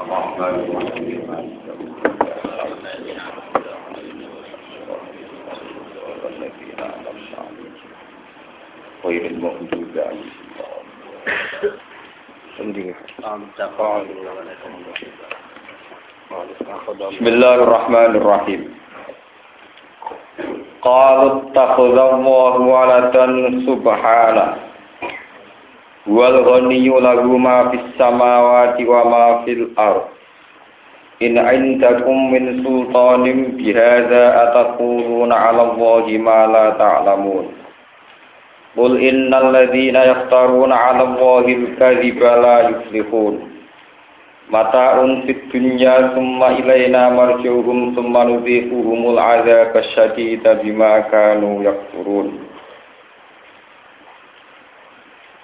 الرحمن الرحيم غير المغضوب عليهم بسم الله الرحمن الرحيم قالوا اتخذ الله ولدا سبحانه wal ghaniyyu lahu ma fis samawati wa ma fil ard. In indakum min sultanin bihadza ataquluna 'ala allahi ma la ta'lamun. Qul innal ladzina yaftaruna 'ala allahi al-kadhiba la yuflihun. Mata'un fid dunya summa ilaina marji'uhum summa nudhiquhumul 'adzaba asyadida bima kanu yakfurun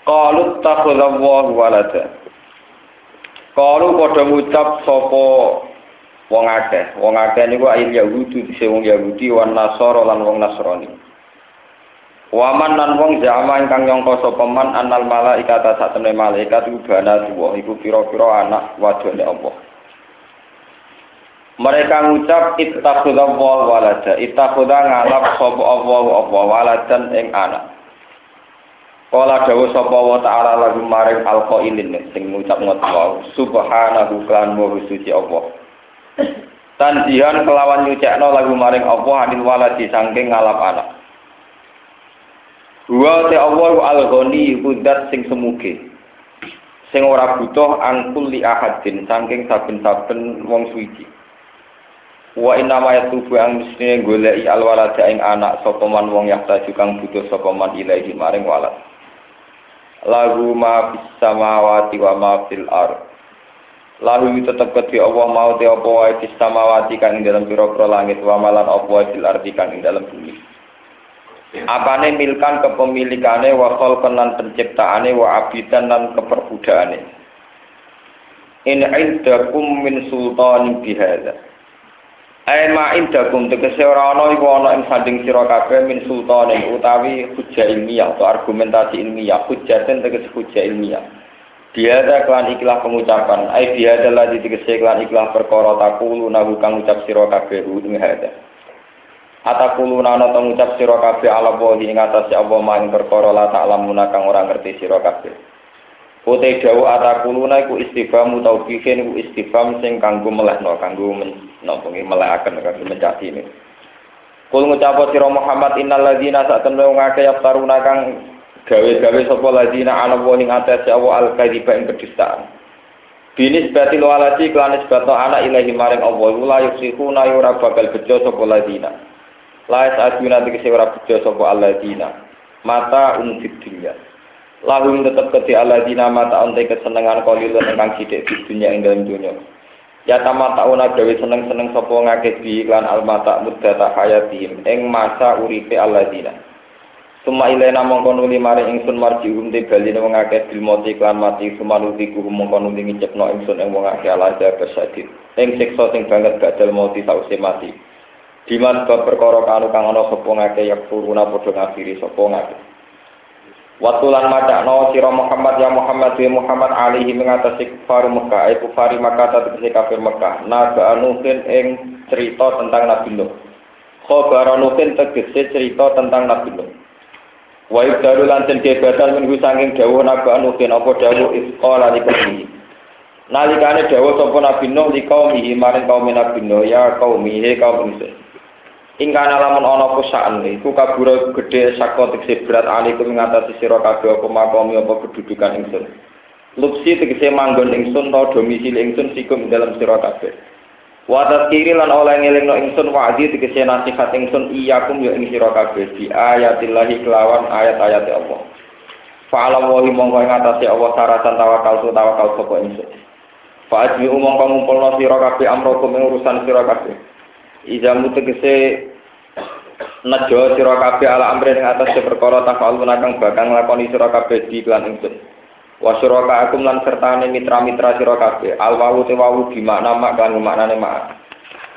Qalu takhudallahu walada. Qalu padha ngucap sapa wong akeh. Wong akeh niku ayil Yahudi dise wong Yahudi wan Nasara lan wong Nasrani. Waman lan wong jama ingkang nyangka sapa man anal malaikata sak temne malaikat iku bana tuwa iku pira-pira anak wadone Allah. Mereka ngucap ittakhudallahu walada. Ittakhudha ngalap sapa Allah apa waladan ing anak. Kala dawa sapa wa ta'ala lagu maring alqailin sing ngucap ngono subhanahu kan wa suci Allah. Tanjihan kelawan nyucekno lagu maring Allah anil waladi saking ngalap anak. Wa te Allah al-ghani kudat sing semuge. Sing ora butuh angkul li ahadin saking saben-saben wong suci. Wa inna ma yatubu ang mestine goleki alwalada ing anak sapa man wong yahtaju kang butuh sapa man ilahi maring walad lagu ma fis samawati wa ma fil ard. Lalu tetep kedhi Allah mau te apa wae fis samawati kang ing dalam pira-pira langit wa malan apa wae fil ardi kang ing dalam bumi. Apane milkan kepemilikane wa khalqan lan penciptaane wa abidan lan keperbudakane in indakum min sultanin bihadza Ain ma indakum tegese ora ana iku ana ing sanding sira kabeh min sultanin utawi hujjah ilmiah atau argumentasi ilmiah. Hujjaten tegese hujjah ilmiah. Dia ada klan ikhlas pengucapan. Ai dia adalah di tegese klan ikhlas perkara takulu nahu kang ucap sira kabeh ing hada Atakulu nana ngucap sira kabeh ala wahi ing atase apa maing perkara la ta'lamuna kang ora ngerti sira kabeh Utai dawu atakuluna iku istifham utawa bihin iku istifham sing kanggo melehno, kanggo napa nggih melehaken kanggo mencati ini. Kul ngucap sira Muhammad innal ladzina sak temne wong akeh taruna kang gawe-gawe sapa ladzina ana wa ing atase awa al kadziba ing kedustaan. Binis batil walati klanis bato anak ilahi maring Allah la yusihuna ora bakal bejo sapa ladzina. La yas'aduna tegese ora bejo sapa alladzina. Mata unfid dunya. Lahum tetap keti Allah dina mata onte kesenengan kolilun engkang sidik di dunia ing dalam dunia. Ya tamat tauna gawe seneng-seneng sapa ngakeh di iklan almata muddata hayatihim ing masa uripe Allah dina. Suma ilena mongko nuli mari ingsun marji hum te bali wong akeh bil mati iklan mati suma nuli ku mongko nuli ngicepno ingsun ing wong akeh ala jaga sadid. Ing siksa sing banget badal mati sause mati. Diman bab perkara kanu kang ana sapa ngakeh yakfuruna padha ngafiri sapa ngakeh. Waktu lan macakno sira Muhammad ya Muhammad ya Muhammad alihi mengatasi kufar Mekah, eh kufari Mekah tegese kafir Mekah. Naga anuhin ing cerita tentang Nabi Nuh. Khobar anuhin tegese cerita tentang Nabi Nuh. Wa ibdalu lan den kebatan minggu saking dawuh naga anuhin apa dawuh isqala li qaumi. Nalikane dawuh sapa Nabi Nuh li qaumihi maring kaum Nabi Nuh ya qaumi he kaum ingsun. Ingkana lamun ana kusaan iku kabura gedhe saka tegese berat alikum ngatasi sira kabeh apa apa kedudukan ingsun. Lupsi tegese manggon ingsun ta domisili ingsun sikum dalam sira kabeh. Wa tazkiri lan oleh ngelingno ingsun wa'di tegese nasihat ingsun iyakum ya ing sira kabeh di ayatillahi kelawan ayat-ayat Allah. Fa'alam wahi mongko ing Allah saratan tawakal tu tawakal sapa ingsun. Fa'ajmi umong ngumpulno sira kabeh amrokum urusan sira. Ijamu tegese nejo sira kabeh ala amri ing atas perkara tafalun kang bakal nglakoni sira kabeh di lan ingsun. Wa suraka akum lan sertane mitra-mitra sira kabeh. Al wawu te wawu di makna mak kan maknane mak.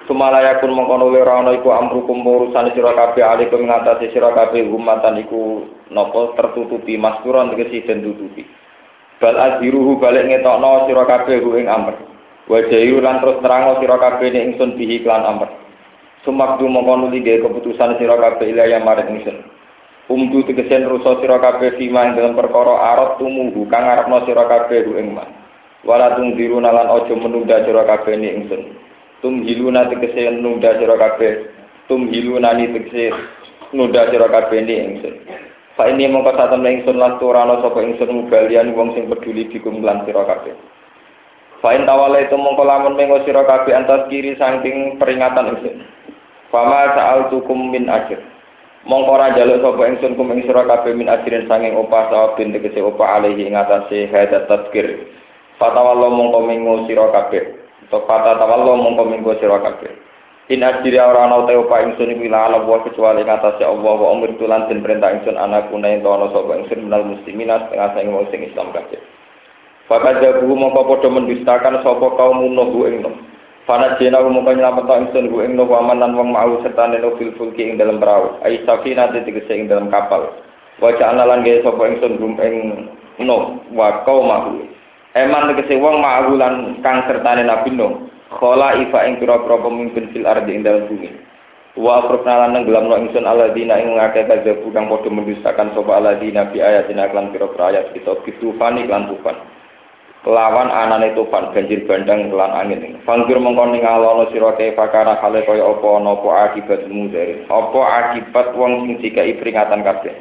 Sumalaya kun mengkono ora ana iku amrukum urusan sira kabeh alikum ngatasi sira kabeh umatan iku napa tertutupi maskuron tegese den tutupi. Bal aziruhu balik ngetokno sira kabeh ing amr. Wajayu lan terus terang sira kabeh ingsun bihi klan amr. Sumakdu mongko nuli keputusan sira kabeh ilaya maring ingsun. Umdu tegesen rusa sira kabeh fima ing dalam perkara arot tumuhu kang arepno sira kabeh ing man. Wala tungdiru nalan aja menunda sira kabeh ning ingsun. Tumhiluna tegese nunda sira kabeh. Tumhiluna ni tegese nunda sira kabeh ning ingsun. Fa ini mongko saten ingsun lan turana sapa ingsun mubalian wong sing peduli dikum lan sira kabeh. Fain tawala itu mongko lamun kabeh antas kiri saking peringatan ingsun. Fama sa'al tukum min ajr. Mongko ora njaluk sapa ingsun kum ing sira min ajrin sanging opah sawabin tegese opah alaihi ing atase hadat tazkir. Fatawallo mongko mengo sira kabeh. Tok fata tawallo mongko mengo sira kabeh. In ajri ora ana te opah ingsun iku ila kecuali ing atase Allah wa den perintah ingsun anak kuna ing ana sapa ingsun minal muslimina setengah sing wong Islam kabeh. Fakat jabu mongko padha mendustakan sapa kaum nuhu ing nom. Fana jena mongko nyelamet ingsun ku ing nuhu aman lan wong mau serta neno fil fulki ing dalam perahu. Ai safina tegese ing dalam kapal. Wa ja'alna lan gawe sapa ingsun rum ing nuh wa qaumahu. Eman tegese wong mau lan kang sertane Nabi Nuh. Khola ifa ing pira-pira pemimpin fil ardi ing dalam bumi. Wa afrokna lan nenggelamno ingsun aladina ing ngake kajabu kang padha mendustakan sapa aladina bi ayatina klan pira-pira ayat kita bitufani klan tufan. Kelawan anane tufan banjir bandang kelan angin. Fangkir mengko ningalono sira kae fakara hale kaya apa ana apa akibat mudari apa akibat wong sing dikai peringatan kabeh?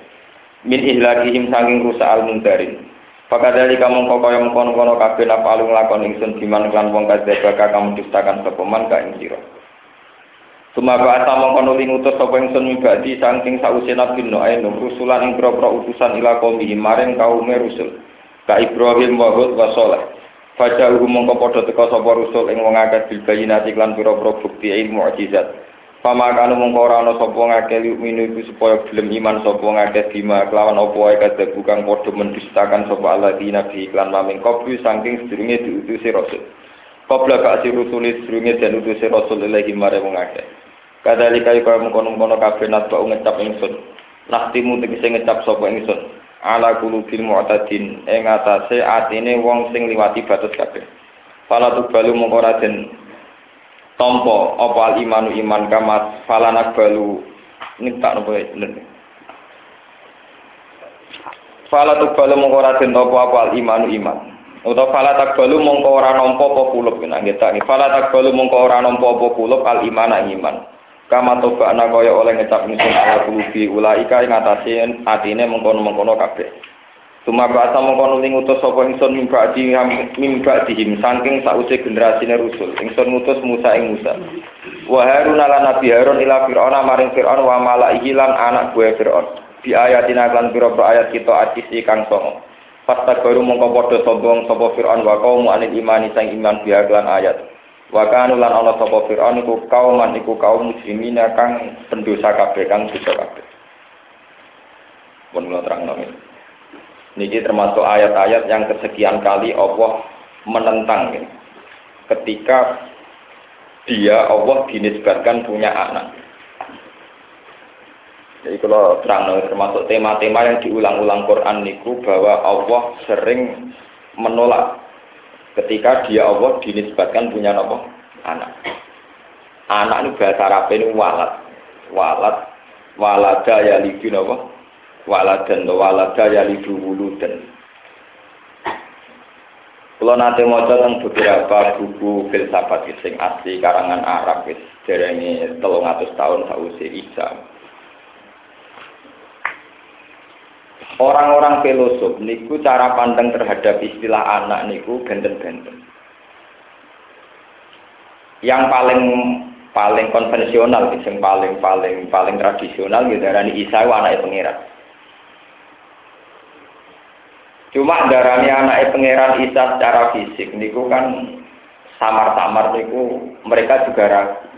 Min ihlakihim sanging rusa al mundarin Fakadali kamu kau kaya mengkono kono kabeh napa alung lakon ingsun diman klan wong kadzaba kamu dustakan sapa man ka ing sira. Sumaga asa mongko nuli ngutus sapa ingsun mibadi saking sause nabi no ayo rusulan ing pro utusan ila kaum maring kaume rusul ka Ibrahim wa Hud wa Saleh Faja uhu mongko padha teka sapa rusul ing wong akeh bil bayinati lan pira-pira bukti ilmu mukjizat. Pama kanu mongko ora ana sapa ngakeh minu iku supaya gelem iman sapa ngakeh bima kelawan apa wae kadhebu kang padha mendustakan sapa Allah di nabi iklan maming kopi saking sedurunge diutusi rasul. Qabla ka asir rusuli sedurunge den utusi rasul ilahi mare wong akeh. Kadalika kaya mengkono-kono kabeh natba ngecap ingsun. Naktimu tegese ngecap sapa ingsun. Ala kulubil mu'tadin. Ing atase atine wong sing liwati batas kabeh. Fala tubalu mongko ora den tampa apa al imanu iman kama fala nakbalu. Ning tak nopo bener. Fala tubalu mongko ora den tampa apa al imanu iman. Utawa fala takbalu mongko ora nampa apa kulub nang kita fala takbalu mongko ora nampa apa kulub al imana iman kama toba ana kaya oleh ngecap ingsun ala kulubi ulaika ing atase atine mengkono-mengkono kabeh. Tumapa asa mengkono ning utus sapa ingsun mimba di mimba dihim saking sause generasine rusul. Ingsun ngutus Musa ing Musa. Wa Harun ala nabi Harun ila Fir'aun maring Fir'aun wa malaihi lan anak buah Fir'aun. Di ayatina lan pira-pira ayat kita atisi kang songo. Pasta baru mongko padha sombong sapa Fir'aun wa kaum anil imani sang iman biha lan ayat Wa kanu lan ana sapa Firaun iku kauman iku kaum muslimin kang pendosa kabeh kang dosa kabeh. Pun kula terangno Niki termasuk ayat-ayat yang kesekian kali Allah menentang ya. ketika dia Allah dinisbatkan punya anak. Jadi kalau terang termasuk tema-tema yang diulang-ulang Quran niku bahwa Allah sering menolak ketika dia Allah dinisbatkan punya nopo anak. Anak ini bahasa Arab ini walat. Walat. Walada ya lidu nopo waladan walada ya lidu wuludan. Kalau nanti mau tentang beberapa buku filsafat sing asli karangan Arab dari ini telung atus tahun sausi Isa Orang-orang filosof niku cara pandang terhadap istilah anak niku benten-benten. Yang paling paling konvensional, yang paling paling paling tradisional gitu darani Isa anak pangeran. Cuma darani anak pangeran Isa secara fisik niku kan samar-samar niku mereka juga ragu.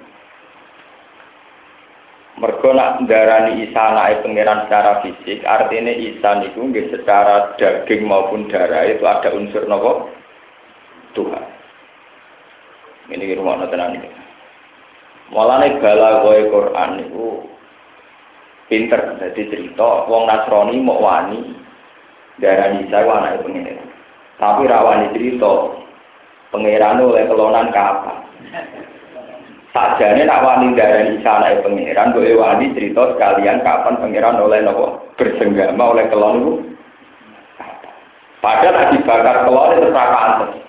Mergo nak darani Isa anake pangeran secara fisik, artinya Isa niku nggih secara daging maupun darah itu ada unsur nopo Tuhan. Ini di rumah tenan iki. Mulane bala kowe Quran niku pinter dadi cerita wong Nasrani mau wani darani Isa ku anake pangeran. Tapi rawani cerita Pangeran oleh kelonan kapan? Sajane nak wani darani Isa anake pangeran, boleh wani cerita sekalian kapan pangeran oleh nopo bersenggama oleh kelon itu. Padahal lagi bakar kelon itu terus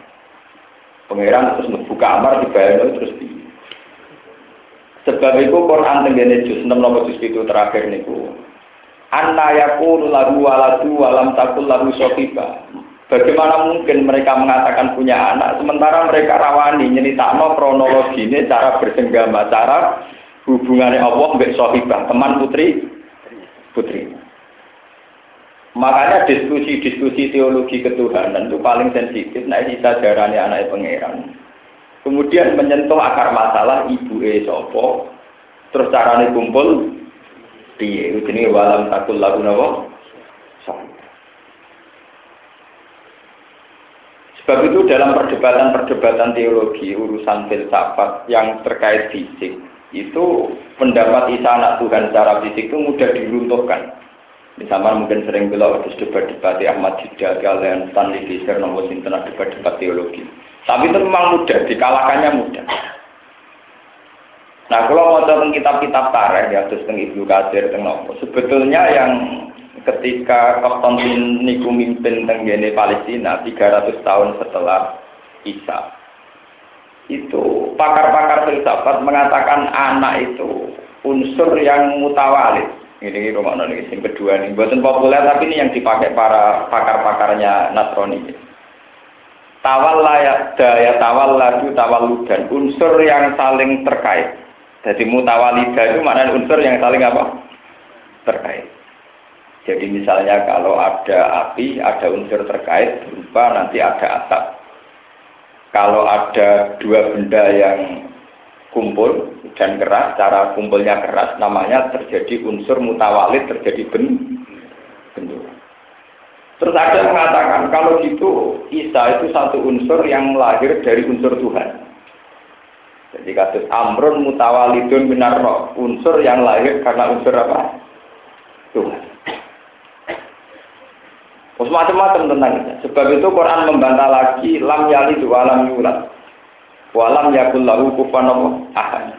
Pangeran terus membuka kamar dibayar terus di. Sebab itu Quran tenggene juz 6 nomor juz itu terakhir niku. Anna yakunu lagu waladu walam takul lagu sofiba. Bagaimana mungkin mereka mengatakan punya anak, sementara mereka rawani nyeritakno kronologi ini cara bersenggama, cara hubungannya Allah mbek sohibah, teman putri, putri. Makanya diskusi-diskusi teologi ketuhanan itu paling sensitif, nah ini jarane anak pangeran. Kemudian menyentuh akar masalah ibu e sopo, terus carane kumpul, piye, ini walam takul lagu nawa, Sebab itu dalam perdebatan-perdebatan teologi, urusan filsafat yang terkait fisik, itu pendapat Isa anak Tuhan secara fisik itu mudah diruntuhkan. Misalnya mungkin sering beliau harus debat-debat Ahmad Jida, kalian Stanley Fisher, nomor sinten debat-debat teologi. Tapi itu memang mudah, dikalahkannya mudah. Nah, kalau mau tentang kitab-kitab tareh ya, terus tentang Ibnu Katsir, tentang sebetulnya yang ketika Konstantin niku mimpin tenggene Palestina 300 tahun setelah Isa. Itu pakar-pakar filsafat mengatakan anak itu unsur yang mutawalid ini rumah ini yang kedua nih buatan populer tapi ini yang dipakai para pakar-pakarnya Nasrani. Tawalla daya tawalladu tawalludan unsur yang saling terkait. Jadi mutawalidah itu maknanya unsur yang saling apa? Terkait jadi misalnya kalau ada api, ada unsur terkait berupa nanti ada asap. Kalau ada dua benda yang kumpul dan keras, cara kumpulnya keras, namanya terjadi unsur mutawalid, terjadi bentuk. Terus ada yang mengatakan kalau gitu Isa itu satu unsur yang lahir dari unsur Tuhan. Jadi kasus Amrun mutawalidun binar roh, unsur yang lahir karena unsur apa? Tuhan. Macam-macam tentang itu. Sebab itu Quran membantah lagi lam yali dua lam yulat. Walam yakul lahu kufan ahad.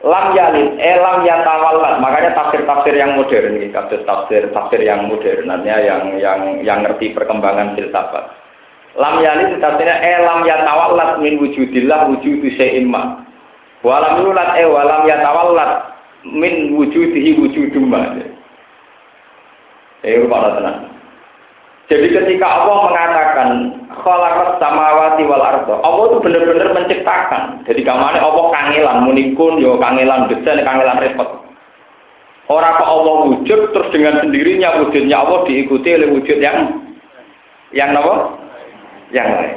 Lam yalid, eh lam yatawallat. Makanya tafsir-tafsir yang modern ini, tafsir tafsir yang modern, yang yang yang ngerti perkembangan filsafat. Lam yalid tafsirnya eh lam yatawallat min wujudillah wujudu syai'in ma. Walam yulat eh walam yatawallat min wujudihi wujudum ma. Eh, mana tenang. Jadi ketika Allah mengatakan khalaqas samawati wal ardo, Allah itu benar-benar menciptakan. Jadi kamane Allah kangelan munikun yo kangelan besen kangelan repot. Orang kok Allah wujud terus dengan sendirinya wujudnya Allah diikuti oleh wujud yang yang apa? Yang lain.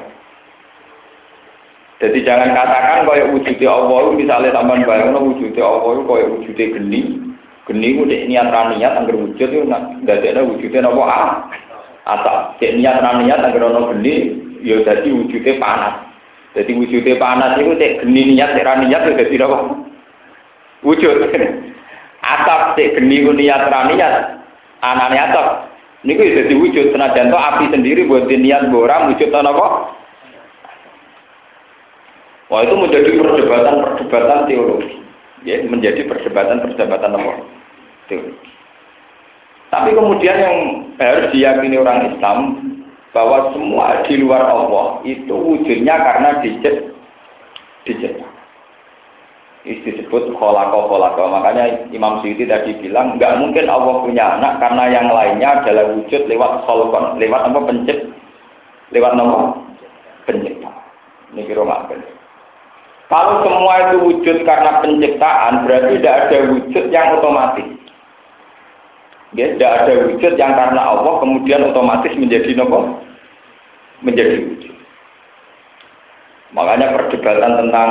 Jadi jangan katakan kayak wujudnya Allah misalnya tambahan bayang wujudnya Allah kayak wujudnya geni. Geni udah niat niat anggar wujud itu nggak ada wujudnya apa ah atau cek niat niat agar ono geni ya jadi wujudnya panas. Jadi wujudnya panas itu cek geni niat cek niat ya jadi apa? Wujud. Atap cek geni niat niat. Anaknya atap. Ini ya wujud. Senajan to api sendiri buat niat borang wujud tanah apa? Wah itu menjadi perdebatan-perdebatan teologi, ya menjadi perdebatan-perdebatan? Teologi. Tapi kemudian yang harus diyakini orang Islam bahwa semua di luar Allah itu wujudnya karena dijet dijet. Itu disebut kolako kolako. Makanya Imam Syuuti tadi bilang nggak mungkin Allah punya anak karena yang lainnya adalah wujud lewat kolkon, lewat apa pencet, lewat nama pencipta. Ini kira Kalau semua itu wujud karena penciptaan, berarti tidak ada wujud yang otomatis. Ya, tidak ada wujud yang karena Allah kemudian otomatis menjadi nopo, menjadi wujud. Makanya perdebatan tentang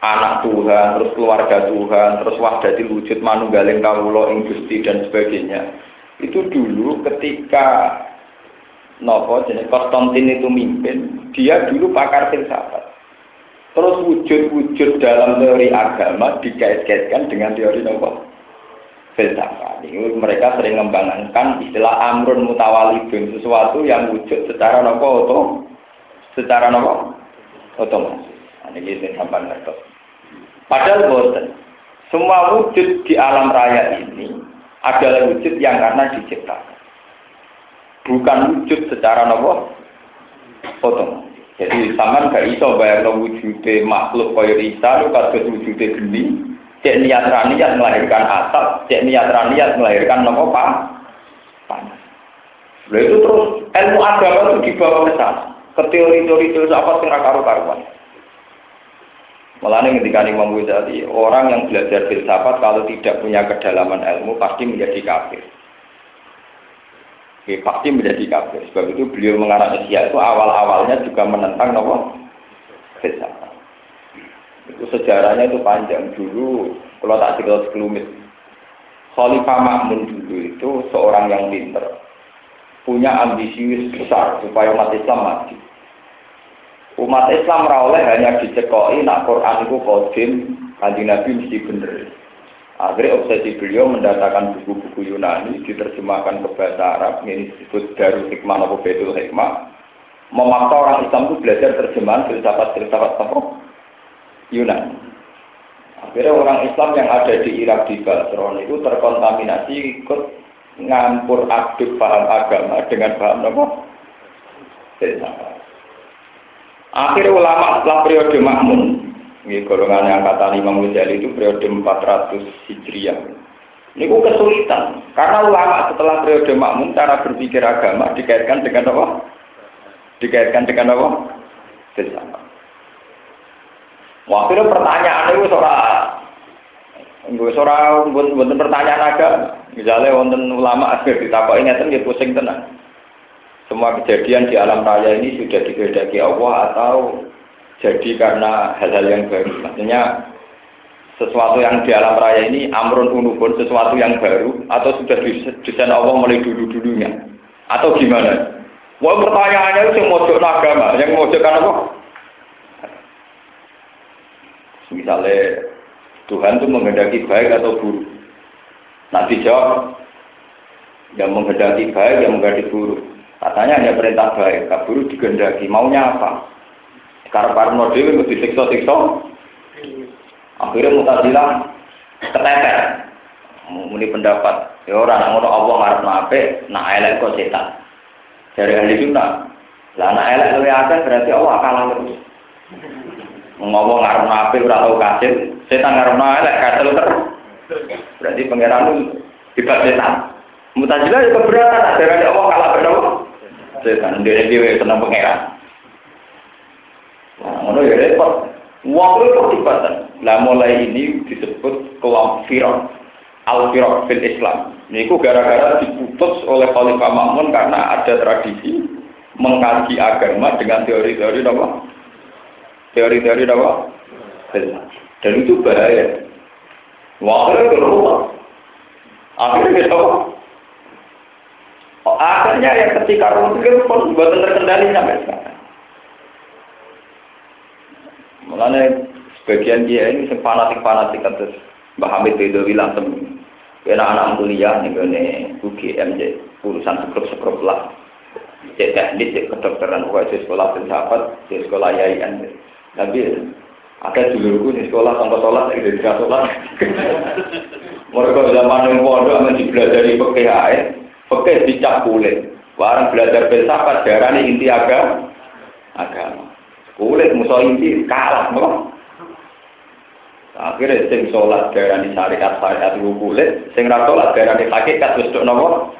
anak Tuhan, terus keluarga Tuhan, terus wahdatil wujud manunggaling kawula ing Gusti dan sebagainya. Itu dulu ketika nopo jenis Konstantin itu mimpin, dia dulu pakar filsafat. Terus wujud-wujud dalam teori agama dikait-kaitkan dengan teori nopo filsafat. Ini mereka sering mengembangkan istilah amrun mutawalidun sesuatu yang wujud secara nopo atau secara nopo otomatis. Nah, ini sampai ngertos. Padahal boten. Semua wujud di alam raya ini adalah wujud yang karena diciptakan. Bukan wujud secara nopo otomatis. Jadi sama gak iso bayar wujudnya makhluk kaya Isa, lu kasus wujudnya geni, cek niat raniat melahirkan asap, cek niat raniat melahirkan nopo panas. Lalu itu terus ilmu agama itu dibawa ke sana, ke teori-teori itu apa sih karu-karuan. Malah ketika Imam Ghazali, orang yang belajar filsafat kalau tidak punya kedalaman ilmu pasti menjadi kafir. Oke, pasti menjadi kafir. Sebab itu beliau mengarang Asia itu awal-awalnya juga menentang nopo filsafat. Itu sejarahnya itu panjang dulu. Kalau tak cerita sekelumit, Khalifah Makmun dulu itu seorang yang pinter, punya ambisi besar supaya umat Islam maju. Umat Islam rawleh hanya dicekoi nak Quran itu kodim, kanji Nabi mesti bener. Akhirnya obsesi beliau mendatangkan buku-buku Yunani, diterjemahkan ke bahasa Arab, ini disebut Darul Hikmah atau Betul Hikmah. Memaksa orang Islam itu belajar terjemahan filsafat-filsafat apa? Yunani. Akhirnya orang Islam yang ada di Irak di Basron itu terkontaminasi ikut ngampur aduk paham agama dengan paham apa? Akhirnya ulama setelah periode Makmun, ini golongan yang kata Imam Ghazali itu periode 400 Hijriah. Ini kok kesulitan, karena ulama setelah periode makmum cara berpikir agama dikaitkan dengan apa? Dikaitkan dengan apa? Bersama. Wah, itu pertanyaan itu seorang Gue seorang bukan pertanyaan agama. Misalnya wonten ulama akhir ditapak ingatan dia pusing tenang. Semua kejadian di alam raya ini sudah dikehendaki Allah atau jadi karena hal-hal yang baru. Maksudnya sesuatu yang di alam raya ini amrun unubun sesuatu yang baru atau sudah desain Allah mulai dulu-dulunya atau gimana? Wah pertanyaannya itu yang mojok agama, yang mojokkan apa? Misalnya Tuhan itu menghendaki baik atau buruk. Nanti jawab yang menghendaki baik, yang menghendaki buruk. Katanya hanya perintah baik, tak buruk digendaki. Maunya apa? Karena Parno Dewi mesti siksa-siksa. Akhirnya mutazilah keteter. Muni pendapat. Ya orang ngono Allah ngarep nape, nak elek kok setan. Dari ahli sunnah. Lah nak elek luwih akeh berarti Allah kalah terus. Ngomong ngarep nape ora tau kasil, setan ngarep elek kasil terus. Berarti pangeran itu hebat setan. Mutazilah itu keberatan, dari Allah kalah berapa? Setan, dia dia senang pangeran. Nah, ngono ya repot. Wong itu pertibatan. Nah mulai ini disebut kelompok firok. Al-Firok fil Islam. Ini gara-gara diputus oleh Khalifah Makmun karena ada tradisi mengkaji agama dengan teori-teori apa? Teori-teori apa? Dan itu bahaya. Wakilnya keluar. Akhirnya kita Oh, akhirnya ya ketika rumah pun buat terkendali sampai sekarang. Mulanya sebagian dia ini fanatik-fanatik terus Mbah Hamid Bedowi langsung kena anak kuliah nih gini UGM urusan sekrup-sekrup lah. Cek teknik, cek kedokteran, di sekolah filsafat, di sekolah yayan. Tapi ada dulurku di sekolah tanpa sholat, tidak sholat. Mereka zaman yang pondok masih belajar di PKH, PKH dicap kulit. Warang belajar filsafat, darah ini inti agama. Agama. Kulit musuh inti kalah, no? Akhirnya sing sholat darah di syariat syariat itu kulit, sing ra sholat darah di hakikat wis dok nopo?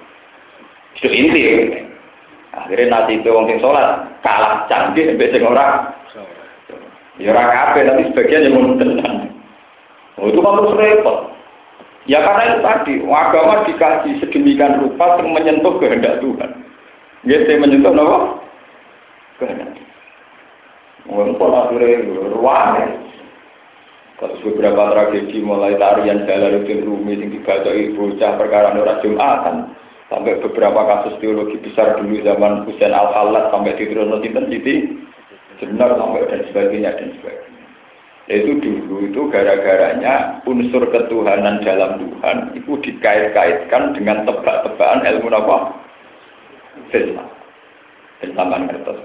Itu inti. Akhirnya nanti itu wong sing sholat kalah canggih sampai sing ora. Ya ora kabeh tapi sebagian yang mau. Oh, itu kan terus repot. Ya karena itu tadi, agama dikaji sedemikian rupa yang menyentuh kehendak Tuhan. Gitu, menyentuh apa? Kehendak. Ngumpul akhirnya ruang Terus beberapa tragedi mulai tarian Jalaluddin Rumi yang ibu bocah perkara Nurah Jumatan sampai beberapa kasus teologi besar dulu zaman Husain Al Khalat sampai di Trono Sinten Siti benar sampai dan sebagainya dan sebagainya. Itu dulu itu gara-garanya unsur ketuhanan dalam Tuhan itu dikait-kaitkan dengan tebak-tebakan ilmu apa? Filsafat. Filsafat kertas.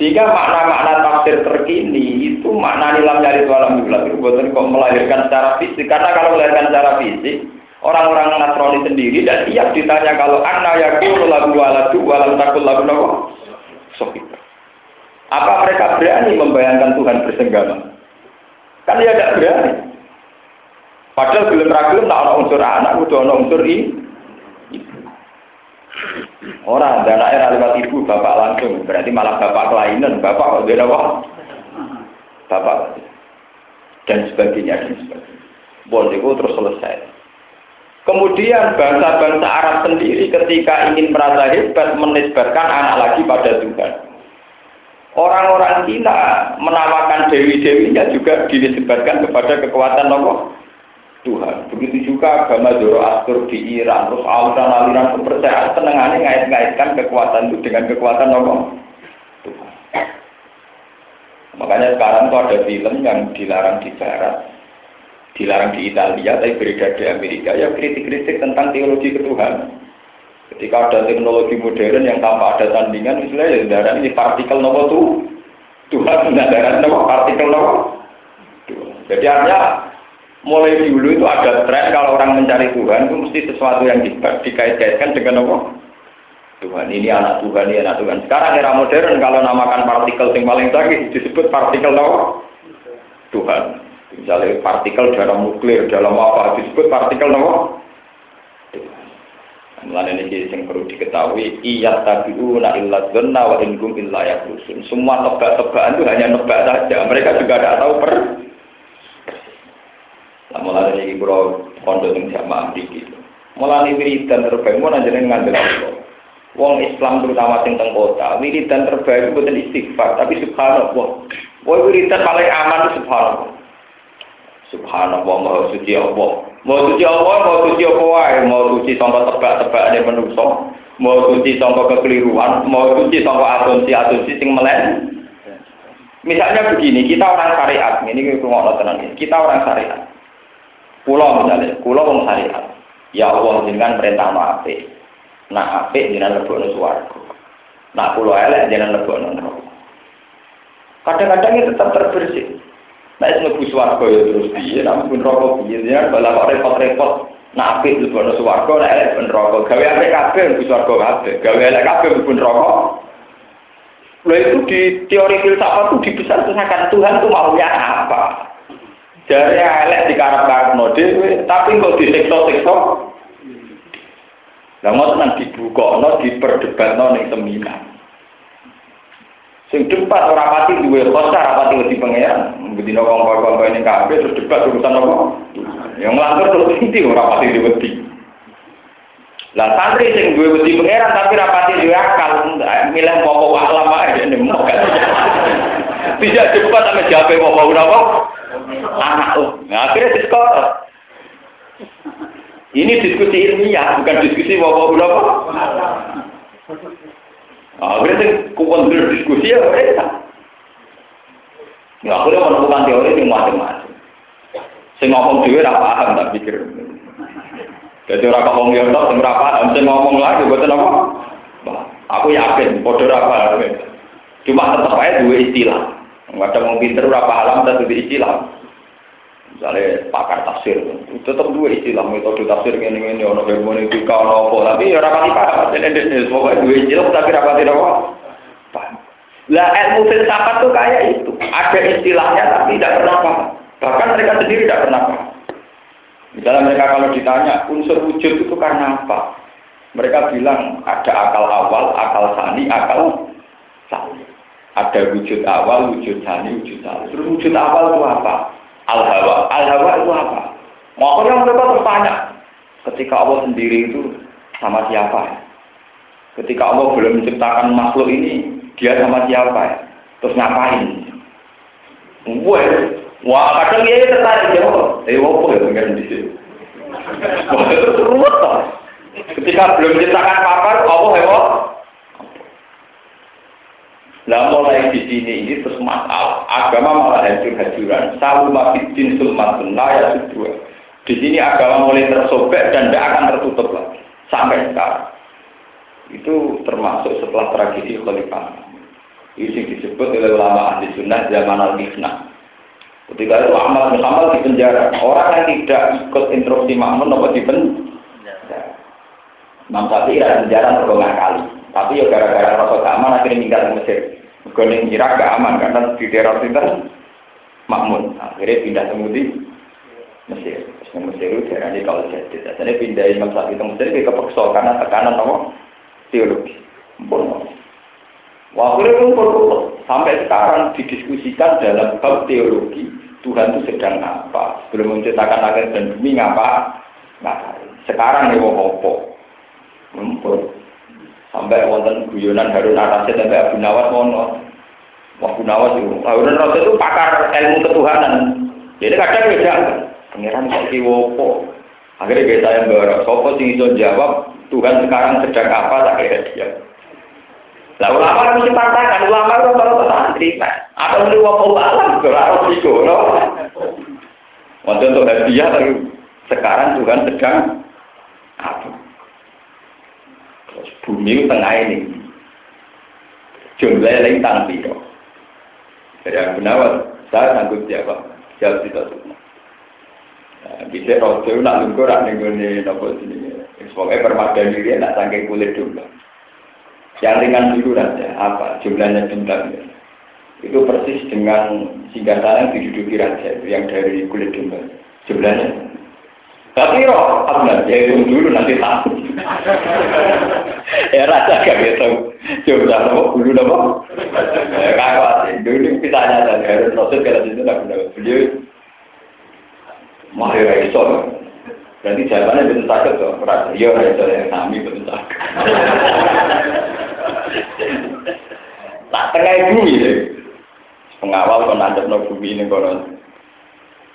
Sehingga makna-makna tafsir terkini itu makna nilam nyari alam itu bukan kok melahirkan secara fisik. Karena kalau melahirkan secara fisik, orang-orang Nasrani sendiri dan siap ditanya kalau anak yakul lagu waladu walam takul lagu nawa. Apa mereka berani membayangkan Tuhan bersenggama? Kan dia tidak berani. Padahal belum ragil tak ada unsur anak, udah ada unsur ini. Orang dan air lewat ibu bapak langsung, berarti malah bapak kelainan, bapak kok beda apa? Bapak dan sebagainya dan sebagainya. Boleh itu terus selesai. Kemudian bangsa-bangsa Arab sendiri ketika ingin merasa hebat menisbatkan anak lagi pada Tuhan. Orang-orang Cina menamakan dewi-dewinya juga dinisbatkan kepada kekuatan Allah. Tuhan. Begitu juga agama Zoroaster di Iran, terus aliran-aliran kepercayaan senengannya ngait-ngaitkan kekuatan itu dengan kekuatan Allah. Tuhan. Makanya sekarang tuh ada film yang dilarang di Barat, dilarang di Italia, tapi beredar di Amerika, ya kritik-kritik tentang teologi ketuhanan. Ketika ada teknologi modern yang tanpa ada tandingan, misalnya ya darah ini partikel nomor tuh, Tuhan darah nomor partikel nomor. Jadi artinya mulai dulu itu ada tren kalau orang mencari Tuhan itu mesti sesuatu yang dikait-kaitkan dengan apa? Tuhan ini anak Tuhan ini anak Tuhan. Sekarang era modern kalau namakan partikel yang paling disebut partikel apa? Tuhan. Misalnya partikel dalam nuklir, dalam apa disebut partikel apa? Mulanya ini yang perlu diketahui, iya tabiu na illa dhanna wa ingkum illa yakusun. Semua tebak-tebakan itu hanya nebak saja. Mereka juga tidak tahu per Nah, mulai dari bro kondo yang sama dikit. Mulai wiridan terbaik, mau nanya ngambil Allah. Wong Islam terutama sing teng kota, wiridan terbaik bukan istighfar, tapi subhanallah. Woi wiridan paling aman subhanallah. Subhanallah, mau suci Allah. Mau suci Allah, mau suci apa wae, mau suci sangka tebak-tebak ada manusia, mau suci sangka kekeliruan, mau suci sangka asumsi-asumsi sing melen. Misalnya begini, kita orang syariat, ini rumah tenang ini, kita orang syariat. Pulau misalnya, pulau wong syariat. Ya Allah jenengan perintah apik. Nah apik jenengan lebokno swarga. Nah pulau elek jenengan lebokno neraka. Kadang-kadang itu tetap terbersih. Nah itu swarga ya terus piye, namun pun rokok piye, jenengan bala kok repot-repot. Nah apik lebokno swarga, nah elek pun rokok. Gawe apik kabeh lebih swarga kabeh. Gawe elek kabeh pun rokok. Lo itu di teori filsafat itu dibesar-besarkan Tuhan itu maunya apa? Dari elek di karap no dhewe, tapi kok disiksa-siksa. Lah mau tenan dibukokno, diperdebatno ning seminar. Sing debat ora pati duwe kosa, ora pati wedi pangeran. Bedino kongkol-kongkol ini kabeh terus debat urusan apa? Yang ngelantur terus inti ora pati diwedi. Lah santri sing duwe wedi pangeran tapi ora pati duwe akal, milih pokok alam ae nemu kan. Tidak debat sama jape pokok apa? anak tuh. Nah, akhirnya diskor. Ini diskusi ilmiah, bukan diskusi bawa apa. Nah, akhirnya kumpul diskusi ya mereka. Ya, akhirnya menemukan teori yang macam-macam. Saya ngomong juga apa paham tak pikir. Jadi orang ngomong yang tak sing paham, saya ngomong lagi buat apa? Aku yakin, bodoh apa? Cuma tetap aja dua istilah. Kadang mau pinter berapa alam satu istilah. Misalnya pakar tafsir, tetap dua istilah metode tafsir ini ini ono hermeneutika ono apa, tapi ya rapati paham. Jadi ini semoga dua istilah tapi rapati apa? Lah ilmu filsafat tuh kayak itu, ada istilahnya tapi tidak pernah paham. Bahkan mereka sendiri tidak pernah paham. Misalnya mereka kalau ditanya unsur wujud itu karena apa? Mereka bilang ada akal awal, akal sani, akal sani. Ada wujud awal, wujud sani, wujud sani. Terus wujud awal itu apa? Al-Hawa. Al-Hawa itu apa? Makanya mereka bertanya. Ketika Allah sendiri itu sama siapa? Ketika Allah belum menciptakan makhluk ini, dia sama siapa? Terus ngapain? Gue, wah kadang dia tertarik jawab. Eh, apa ya pengen di sini? Wah, itu ruwet Ketika belum menciptakan apa, Allah hewan Nah mulai di sini ini terus masalah agama malah hancur-hancuran. Salu mafidin sulmatun ya sudah. Di sini agama mulai tersobek dan tidak akan tertutup lagi sampai sekarang. Itu termasuk setelah tragedi Khalifah. Isi disebut oleh ulama ahli sunnah zaman al-mihna. Ketika itu Ahmad bin Hamal di penjara. Orang yang tidak ikut instruksi makmun apa di penjara. Imam Syafi'i di penjara berulang kali. Tapi ya gara-gara rasa keaman akhirnya tinggal di Mesir. Gunung Irak gak aman karena di daerah itu makmun. Akhirnya pindah ke Mesir. Terus Mesir itu daerah ini kalau jadi. Jadi pindah Imam Syafi'i ke Mesir ke kepeksa karena tekanan apa? Teologi. Bono. Waktu itu pun sampai sekarang didiskusikan dalam bab teologi Tuhan itu sedang apa? Belum menciptakan langit dan bumi ngapa? Nah, sekarang nih wong opo? Sampai wonten guyonan Harun Arasid sampai Abu Nawas mono. Abu Nawas itu Harun Arasid itu pakar ilmu ketuhanan. Jadi kadang beda. Pangeran kok kiwopo? Akhirnya kita yang bawa sopo sing iso jawab Tuhan sekarang sedang apa tak kira dia. Lah ulama mesti pantangan, ulama itu kalau santri, atau beli waktu alam, kalau risiko, no. Untuk hadiah, sekarang Tuhan sedang apa? Bumi tengah ini, jumlah lain tangsi kok. Jadi aku nawat, saya sanggup siapa? Jawab kita semua. Bisa rojo nak lungkur nak nenggone nopo sini. Semoga permada diri nak sangking kulit jumlah. Yang ringan dulu saja, apa jumlahnya bintang. Itu persis dengan singkatan yang diduduki raja yang dari kulit domba. Jumlahnya. Tapi roh, apa ya itu dulu nanti tahu. ya raja gak bisa jumlah apa dulu apa. Ya kakak dulu kita nyata harus proses kalau itu tidak benar. Beliau mahir iso. Berarti jawabannya betul sakit tuh. Iya iso yang kami betul sakit. Tak tengah bumi deh. Pengawal kon nanti no bumi ini kono.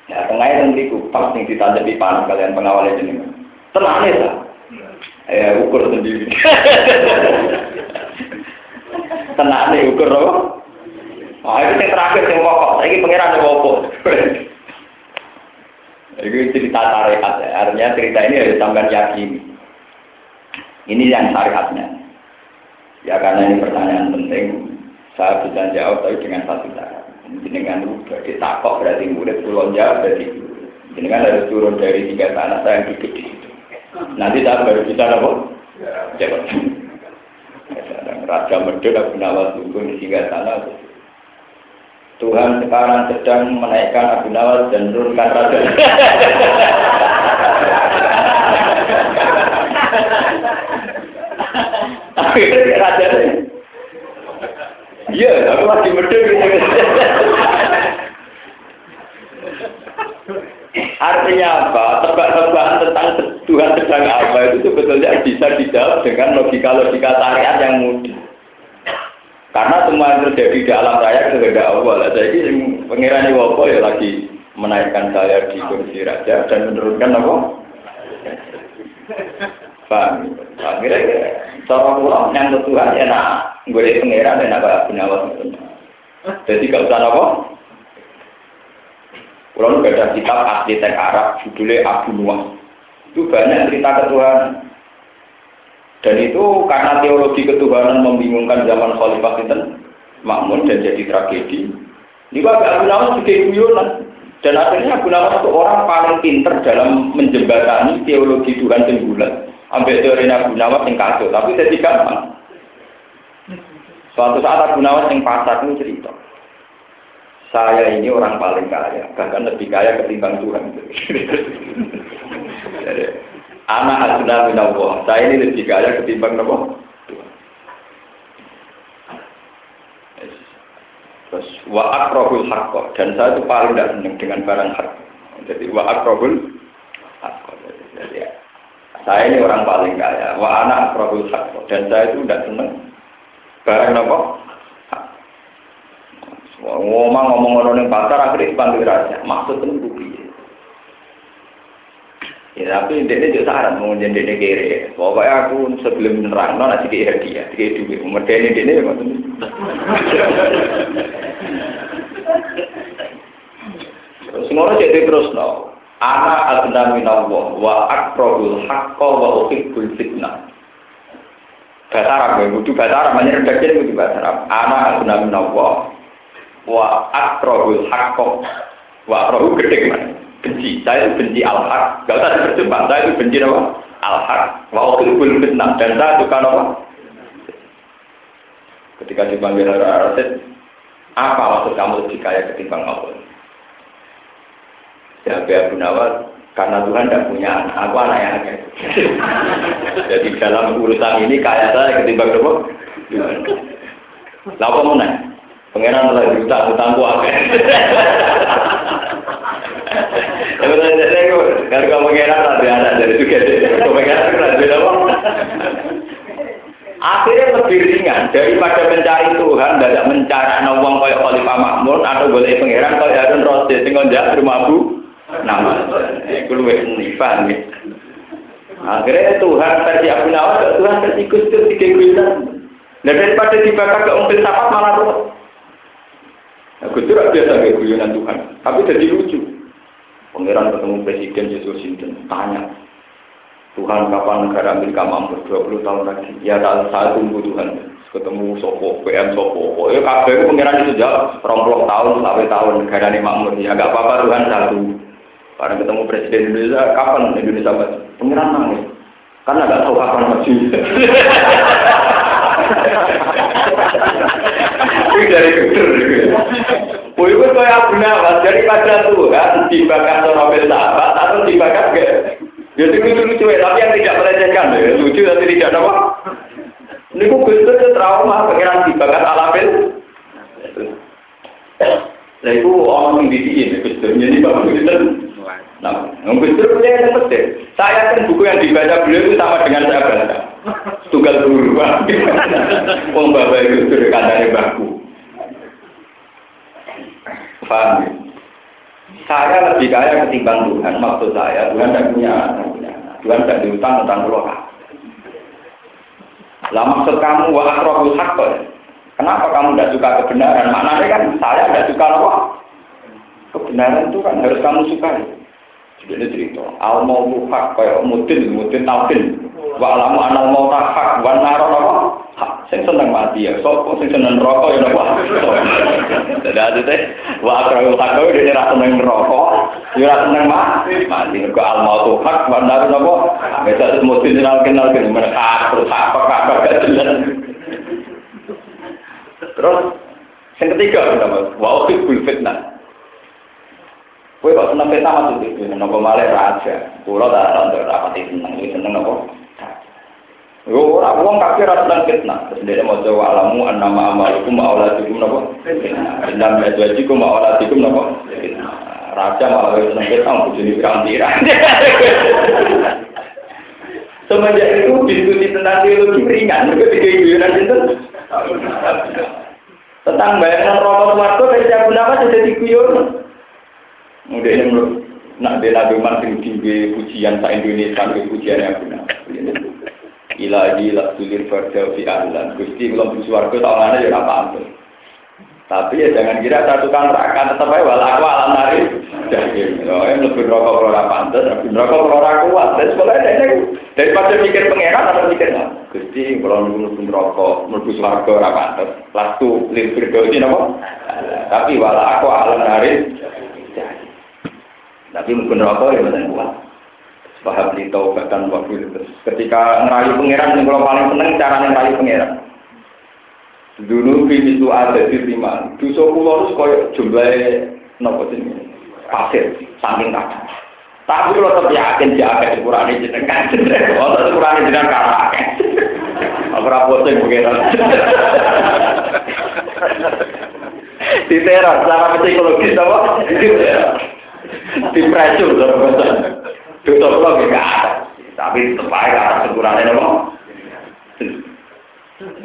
Ya tengah nanti ku pas nih ditanjep di panas kalian pengawal ini. Tenang ya. Ya ukur sendiri. Tenang nih ukur apa? Ah itu yang terakhir yang pokok. Ini pengiran yang pokok. Itu cerita tarekat ya. Artinya cerita ini harus sampai yakin. Ini yang syariatnya. Ya karena ini pertanyaan penting, saya bisa jawab tapi dengan satu cara. Dengan berarti takok berarti murid, pulau jawab berarti kan harus turun dari tiga tanah saya yang. Nanti saya baru bisa apa? Jawab. Raja Medun Abu Nawas turun di tiga tanah. Tuhan sekarang sedang menaikkan Abu Nawas dan menurunkan Raja. Akhirnya raja Iya, aku masih medun gitu. Artinya apa? Tebak-tebakan tentang Tuhan sedang apa itu sebetulnya bisa dijawab dengan logika-logika syariat yang mudah. Karena semua yang terjadi di alam raya kehendak Allah. Jadi pengiran Iwopo ya lagi menaikkan saya di kursi raja dan menurunkan apa? Paham? Akhirnya Cara pulang yang Tuhan ya gue pengiran dan apa penyawa Jadi gak usah apa. Pulau nu ada kitab asli tek Arab judulnya Abu Nuwah. Itu banyak cerita ketuhanan. Dan itu karena teologi ketuhanan membingungkan zaman Khalifah itu makmun dan jadi tragedi. Ini agak Nawas sebagai guyonan. Dan akhirnya Abu Nawas itu orang paling pinter dalam menjembatani teologi Tuhan yang bulat. Ambil teori Abu Nawas yang kacau, tapi jadi gampang. Suatu saat Abu Nawas yang pasar itu cerita. Saya ini orang paling kaya, bahkan lebih kaya ketimbang Tuhan. anak asuna minallah, saya ini lebih kaya ketimbang Allah. Terus wa akrobul hakko dan saya itu paling tidak senang dengan barang hak. Jadi wa akrobul hakko. Jadi saya ini orang paling kaya. Wa anak Prabu Sakko. Dan saya itu tidak senang. Barang apa? Ngomong ngomong orang yang pasar akhirnya dipanggil raja. Maksud itu bukti. Ya tapi ini juga saran mau jadi ini kiri. Pokoknya aku sebelum menerang non nasi kiri dia, kiri duit. Mereka ini ini maksud. Terus ngono jadi terus no. Ana adna minallah wa akrobul haqqa wa uhibbul fitnah. bahasa Arab ya, kudu bahasa Arab, banyak redaksi kudu bahasa Arab. Anak aguna minallah wa akrahul haqqo wa akrahu gede kan. Benci, saya itu benci al-haq. Gak usah dipercepat, saya itu benci apa? Al-haq. Wa ukhilul fitnah. Dan saya suka apa? Ketika dipanggil Rasid, apa maksud kamu lebih kaya ketimbang Allah? Ya, Abu Nawal, karena Tuhan tidak punya anak, aku anak yang agak. Jadi dalam urusan ini kaya saya ketimbang apa? Lalu apa mana? Pengiran telah diutang, utangku agak. Kalau kamu pengiran ada anak dari juga, kamu pengiran ada apa? Akhirnya lebih ringan daripada mencari Tuhan, tidak mencari nawang kayak Khalifah Makmur atau boleh pengiran kayak Harun Rasid, tinggal jatuh rumah Abu nama itu lebih nifan nih akhirnya Tuhan versi Abu Nawas Tuhan versi Gus Dur tiga bulan dan daripada dibakar ke umpil sapat malah ruwet. Nah, Gus Dur biasa kayak guyonan Tuhan tapi jadi lucu. Pangeran ketemu presiden Yesus Sinten tanya Tuhan kapan negara Amerika mampu 20 tahun lagi? Ya tak saya tunggu Tuhan. Ketemu sopo PM sopo. Ya kabeh pangeran itu jauh 20 tahun sampai tahun negara ini makmur. Ya gak apa-apa Tuhan satu karena ketemu Presiden Indonesia, kapan Indonesia maju? Pengiran nangis. Karena nggak tahu kapan maju. Ini dari geger. Wih, itu kayak benar, daripada Tuhan dibakar Nobel sahabat atau dibakar gak? Ya itu lucu-lucu ya, tapi yang tidak melecehkan ya, lucu tapi tidak apa. Ini kok Gus Dur trauma, pengiran dibakar alapil. Nah itu orang yang didiin, Gus Dur, jadi bapak Gus. Nah, yang. Saya kan buku yang dibaca beliau itu sama dengan saya baca. Tunggal guru, Wong bapak Gus Dur kandangnya baku. Paham ya? Saya lebih kaya ketimbang Tuhan. Maksud saya, Tuhan tidak punya. Tuhan tidak diutang utang pulau Lah maksud kamu wa akrahul haqq. Kenapa kamu tidak suka kebenaran? Maknanya kan saya tidak suka apa? Kebenaran itu kan harus kamu sukai. Jadi cerita, al mau hak kayak mudin, mudin tauhid. Wa alamu anal mau hak, wa naro? Hak. Sing seneng mati ya, so sing seneng rokok ya apa? Jadi ada teh, wa akrahu hak kau dia rasa seneng rokok, dia rasa seneng mati. Mati ke al mau hak, wa naro apa? Biasa itu mudin kenal kenal kenal mereka terus apa apa jelas. Terus, yang ketiga, wa ukibul fitnah. Kowe kok seneng peta maksud itu, napa malah raja. Kula tak ora rapati seneng, seneng napa? Yo ora wong kafir ora seneng fitnah. Terus dia mau jawab alamu annama amalukum auladikum napa? Dan majwajikum auladikum napa? Raja malah seneng fitnah bojone pirang-pirang. Semenjak itu diskusi tentang teologi ringan, mereka tiga guyonan itu. Tentang bayangan rokok dari siapa nama jadi guyon. Mudah ini menurut nak bela Umar sing tinggi pujian sa Indonesia ke pujian yang benar. Ilahi la sulir farja fi ahlan. Gusti kalau di swarga tawanane ya apa antus. Tapi ya jangan kira satu kan neraka tetap aja wala aku alam nari. Jadi, yang lebih rokok kalau ora pantes, lebih rokok kalau ora kuat. Dan sebenarnya ini daripada mikir pangeran atau mikir Gusti kalau nunggu rokok, nunggu swarga ora pantes. Lalu lebih berdosi napa? Tapi wala aku alam nari. Tapi mungkin rokok ya benar kuat. Paham di taubatan waktu itu. Ketika ngerayu pangeran, yang kalau paling seneng cara ngerayu pangeran. Dulu itu ada di lima. Dosa pulau itu koyok jumlahnya nopo sini. Pasir, saking kacau. Tapi kalau tetap yakin dia akan dikurani jenengan. Oh, tetap dikurani jenengan karena akeh. Aku rapor sing pangeran. Diteror, secara psikologis apa? Diteror dipresul dalam bahasa dosa kula gak ada tapi tetep ae arep sepurane nopo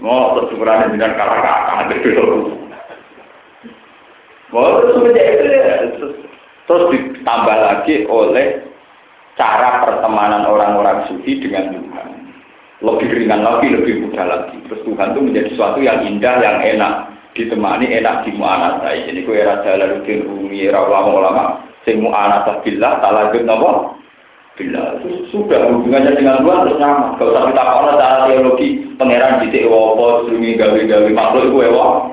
mau sepurane dengan kata kata dosa Mau semenjak itu terus ditambah lagi oleh cara pertemanan orang-orang sufi dengan Tuhan. Lebih ringan lagi, lebih mudah lagi. Terus Tuhan itu menjadi sesuatu yang indah, yang enak. Ditemani enak di mu'anasai. Jadi kue era Jalaluddin Rumi, era ulama-ulama sing mu'anasah billah talajud napa Bila sudah hubungannya dengan Tuhan terus nyaman. Gak usah kita kalau cara teologi pangeran di Ewopo, sumi gawe-gawe makhluk itu ewo.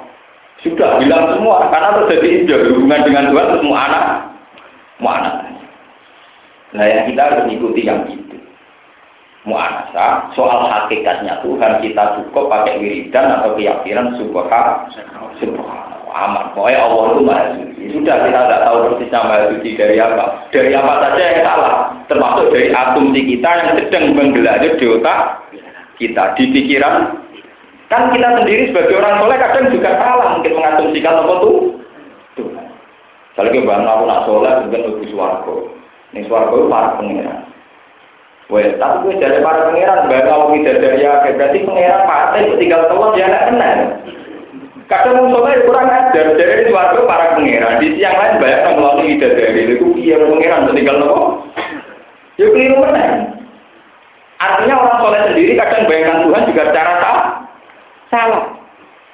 Sudah bilang semua karena terjadi sudah hubungan dengan Tuhan mau anak, mau anak. Nah yang kita harus ikuti yang itu. Mu'anasa, soal hakikatnya Tuhan kita cukup pakai wiridan atau keyakinan subhanallah. Subhanallah aman. Pokoknya Allah itu maha suci. Sudah kita tidak tahu persisnya maha suci dari apa. Dari apa saja yang salah. Termasuk dari asumsi kita yang sedang menggelajah di otak kita, di pikiran. Kan kita sendiri sebagai orang soleh kadang juga salah mungkin mengasumsikan apa. Tuhan. Kalau kita bangun aku nak soleh, bukan lebih suarga. Ini suarga itu para pengiran. Wah, tapi gue jadi para pangeran, baru aku tidak dari ya, berarti pangeran mati, tinggal telur dia tidak kenal. Kadang wong soleh kurang ajar, dari suatu para pangeran. Di siang lain banyak yang melalui ide dari itu biar pangeran tinggal nopo. Ya keliru mana? Artinya orang soleh sendiri kadang bayangkan Tuhan juga secara salah. Salah.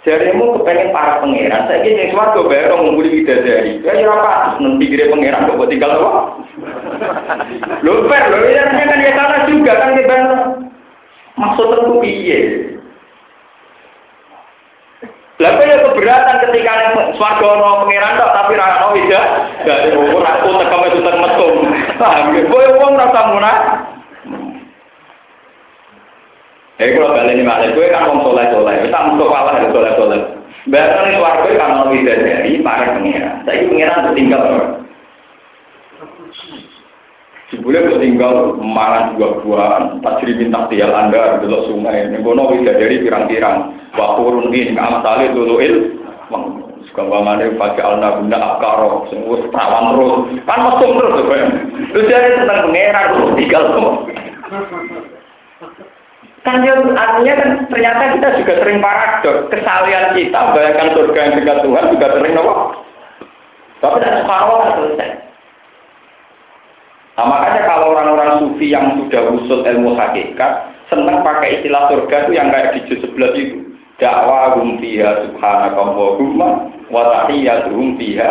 Jarimu kepengen para pangeran, saya kira suatu bayar orang mengguli ide dari. Ya ya apa? Nanti kira pangeran kok tinggal nopo. Lo fair, lo ya kan ya salah juga kan kita maksud tentu iya. Lalu ya keberatan ketika swarga ono pangeran tapi ra ono wida. Dari umur aku tekem itu tek metung. Paham ya? Kowe wong rasa munah. Eh kalau balik ini malah gue kan wong soleh soleh, kita untuk kalah ya soleh soleh. Bahkan ini swarga kan ono wida dari para pangeran. Saya pangeran tinggal. Sebulan kok tinggal mangan buah-buahan, tak jadi bintang tiap anda, belok sungai, negono bisa dari pirang-pirang, wakurun ini nggak tali dulu il, suka bangane pakai alna guna akaro, semua perawan terus, kan mesum terus, terus jadi tentang pengeran terus tinggal semua. Kan dia artinya kan ternyata kita juga sering paradok, kesalian kita bayangkan surga yang dekat Tuhan juga sering nopo. Tapi tidak separuh selesai. Nah, makanya kalau orang-orang sufi yang sudah usul ilmu hakikat, senang pakai istilah surga itu yang kayak di juz 11 itu. Dakwa hum fiha subhanaka wa tahiyyatuhum fiha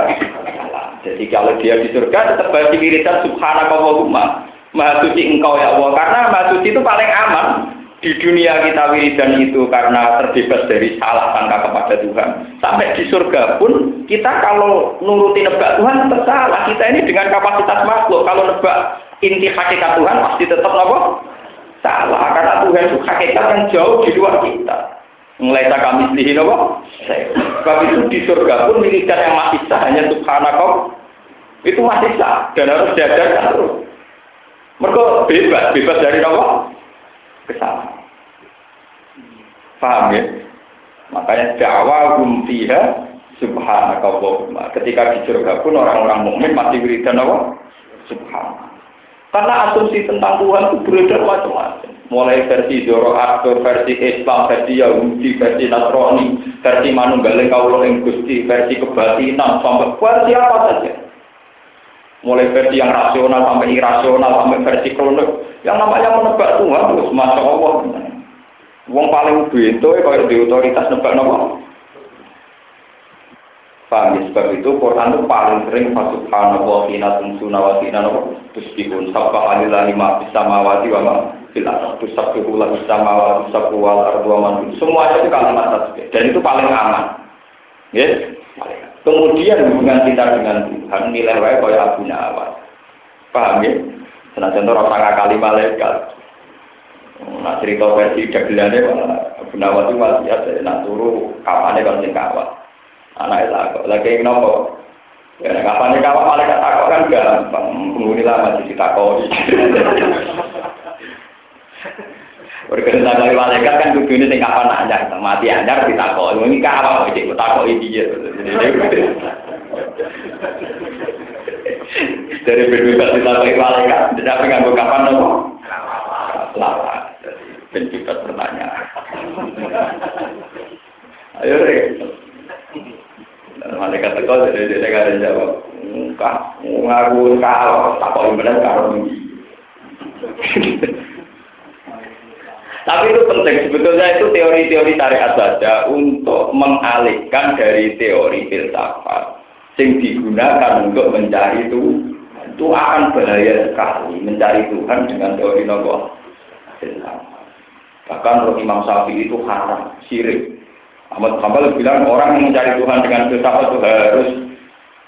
Jadi kalau dia di surga tetap baca wiridan subhanaka wa Maha suci engkau ya Allah. Karena maha suci itu paling aman di dunia kita wiridan itu karena terbebas dari salah sangka kepada Tuhan. Sampai di surga pun kita kalau nuruti nebak Tuhan tersalah. Kita ini dengan kapasitas makhluk. Kalau nebak inti hakikat Tuhan pasti tetap apa? Salah. Karena Tuhan itu hakikat yang jauh di luar kita. Mulai kami selihin apa? Sebab itu di surga pun wiridan yang masih sah hanya subhanallah itu masih sah dan harus diajarkan terus. Mereka bebas, bebas dari apa? Kesalahan. Paham ya? Makanya dakwah fiha subhanaka Allahumma. Ketika di surga pun orang-orang mukmin masih wiridan apa? Subhanallah. Karena asumsi tentang Tuhan itu beredar macam-macam. Mulai versi Zoroaster, versi Islam, versi Yahudi, versi Nasrani, versi Manunggaling Kaulo Gusti, versi kebatinan, sampai versi apa saja mulai versi yang rasional sampai irasional sampai versi kronik. Yang namanya menebak Tuhan terus masya Allah. Wong paling itu kalau di otoritas nebak nopo Paham ya? sebab itu Quran itu paling sering Subhanallah wa hina tumsuna wa hina nopo Tusbihun sabba alillahi ma bisa mawati wa ma fil ardi tusabbihu la bisa mawati tusabbihu wal ardu wa man semuanya itu kalimat tasbih. Dan itu paling aman. Ya paling aman Kemudian hubungan kita dengan Tuhan nilai wae kaya Abu Nawas. Paham ya? Senajan to rasa kali malaikat. Nah cerita versi dagelane Abu Nawas itu wasiat nak turu kapane kan sing kawat. Itu aku lagi nopo. Ya kapane kawat malaikat takok kan gampang. Penghuni lama ditakoni. Berkena kali malaikat kan kudu ini tinggal kapan anyar, mati anyar ditakok. Ini kapan kok takok iki ya. Dari berbeda ditakok malaikat, tidak pengen kapan nopo? Lama. Pencipta pertanyaan. Ayo deh. Malaikat teko jadi dia ada jawab. Enggak, ngaku kalau takok benar karo Tapi itu penting, sebetulnya itu teori-teori syariat saja untuk mengalihkan dari teori filsafat yang digunakan untuk mencari itu Itu akan bahaya sekali mencari Tuhan dengan teori nopo. Bahkan menurut Imam Syafi'i itu haram, syirik. Ahmad Hambal bilang orang yang mencari Tuhan dengan filsafat itu harus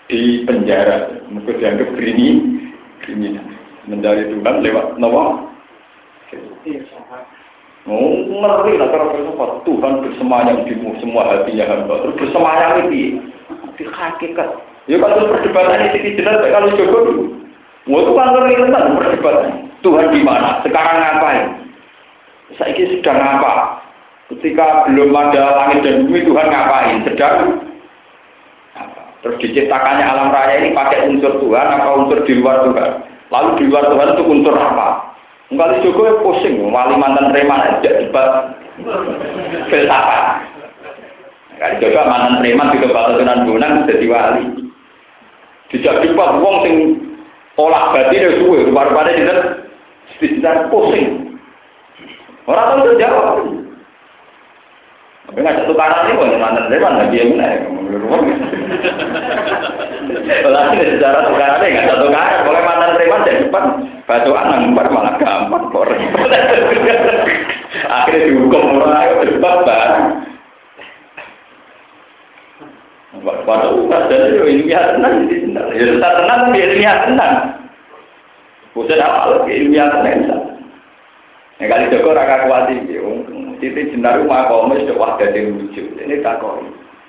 di penjara. Mungkin dianggap grini, grini. Mencari Tuhan lewat nopo. Oh, ngeri lah cara filsafat. Tuhan bersemayam di semua hatinya hamba. Terus bersemayam itu di hakikat. Ya kalau perdebatan ini jelas kalau Jokowi. Wah itu kan ngeri tentang perdebatan. Tuhan di mana? Sekarang ngapain? Saya ini sedang apa? Ketika belum ada langit dan bumi Tuhan ngapain? Sedang apa? Terus diciptakannya alam raya ini pakai unsur Tuhan apa unsur di luar Tuhan? Lalu di luar Tuhan itu unsur apa? Enggak Jokowi pusing, wali mantan preman aja debat filsafat. Kali juga mantan preman juga batasan gunang jadi wali. Dijak debat wong sing olah batin suwe, baru-baru tidak tidak pusing. Orang tahu jawab. Tapi nggak satu kanan ini boleh mantan preman lagi yang mana? Kalau ini secara sekarang ini nggak satu kanan, boleh mantan preman jadi depan bacaan nangbar malah gampang kok. Akhirnya dihukum orang debat bareng. Pada umat dan itu ilmiah tenang jadi tenang. Ya tetap tenang tapi ilmiah tenang. Bukan apa lagi ilmiah tenang. Yang kali Joko raka kuat ini, Siti jenar rumah kaum itu wah dari wujud. Ini tak kau.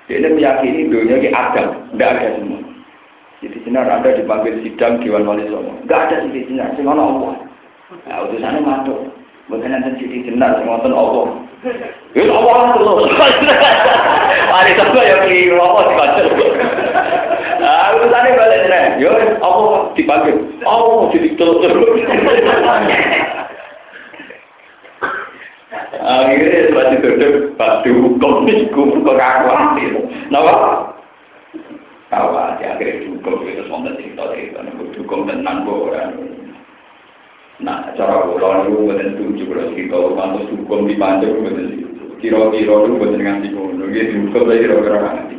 Ini meyakini dunia ini ada, tidak ada semua. Siti jenar ada dipanggil sidang Dewan Wali Songo. Tidak ada Siti jenar, semua Allah. Nah, utusannya masuk. Bukan nanti Siti jenar, semua Allah. Itu Allah terus. Hari Sabtu ya keliru Allah dibaca. Nah, urusannya balik nih. Yo, Allah dipanggil. Allah jadi terus terus. Akhirnya baju duduk, baju hukum itu pengakuan itu. Kenapa? Kawan, akhirnya hukum itu semua cerita cerita. Hukum tentang orang. Nah, cara itu bukan setuju kalau cerita mantu hukum di panjang bukan itu bukan ngasih kono. Gitu, hukum lagi kira-kira ngasih.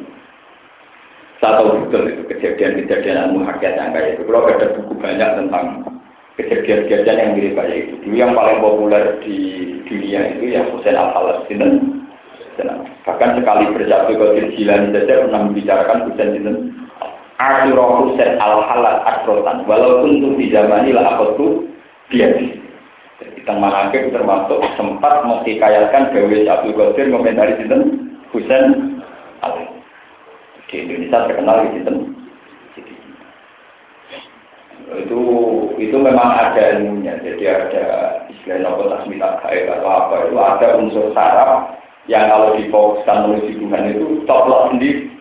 Satu betul itu kejadian-kejadian yang kayak itu. Kalau ada buku banyak tentang kejadian-kejadian yang mirip kayak itu. Dulu yang paling populer di dunia itu ya Hussein al Palestina. Bahkan sekali berjatuh ke Jilani saja pernah membicarakan Hussein itu. Asyura Hussein al Halal Adrotan. Walaupun untuk di zaman ini lah aku tuh dia. Jadi teman akhir termasuk sempat mengikayakan Dewi Abdul Qadir komentari itu Hussein al Di Indonesia terkenal di itu itu memang ada ilmunya. Jadi ada istilah nopo tasmita gaib atau apa. Itu ada unsur saraf yang kalau difokuskan menuju Tuhan itu coplok sendiri.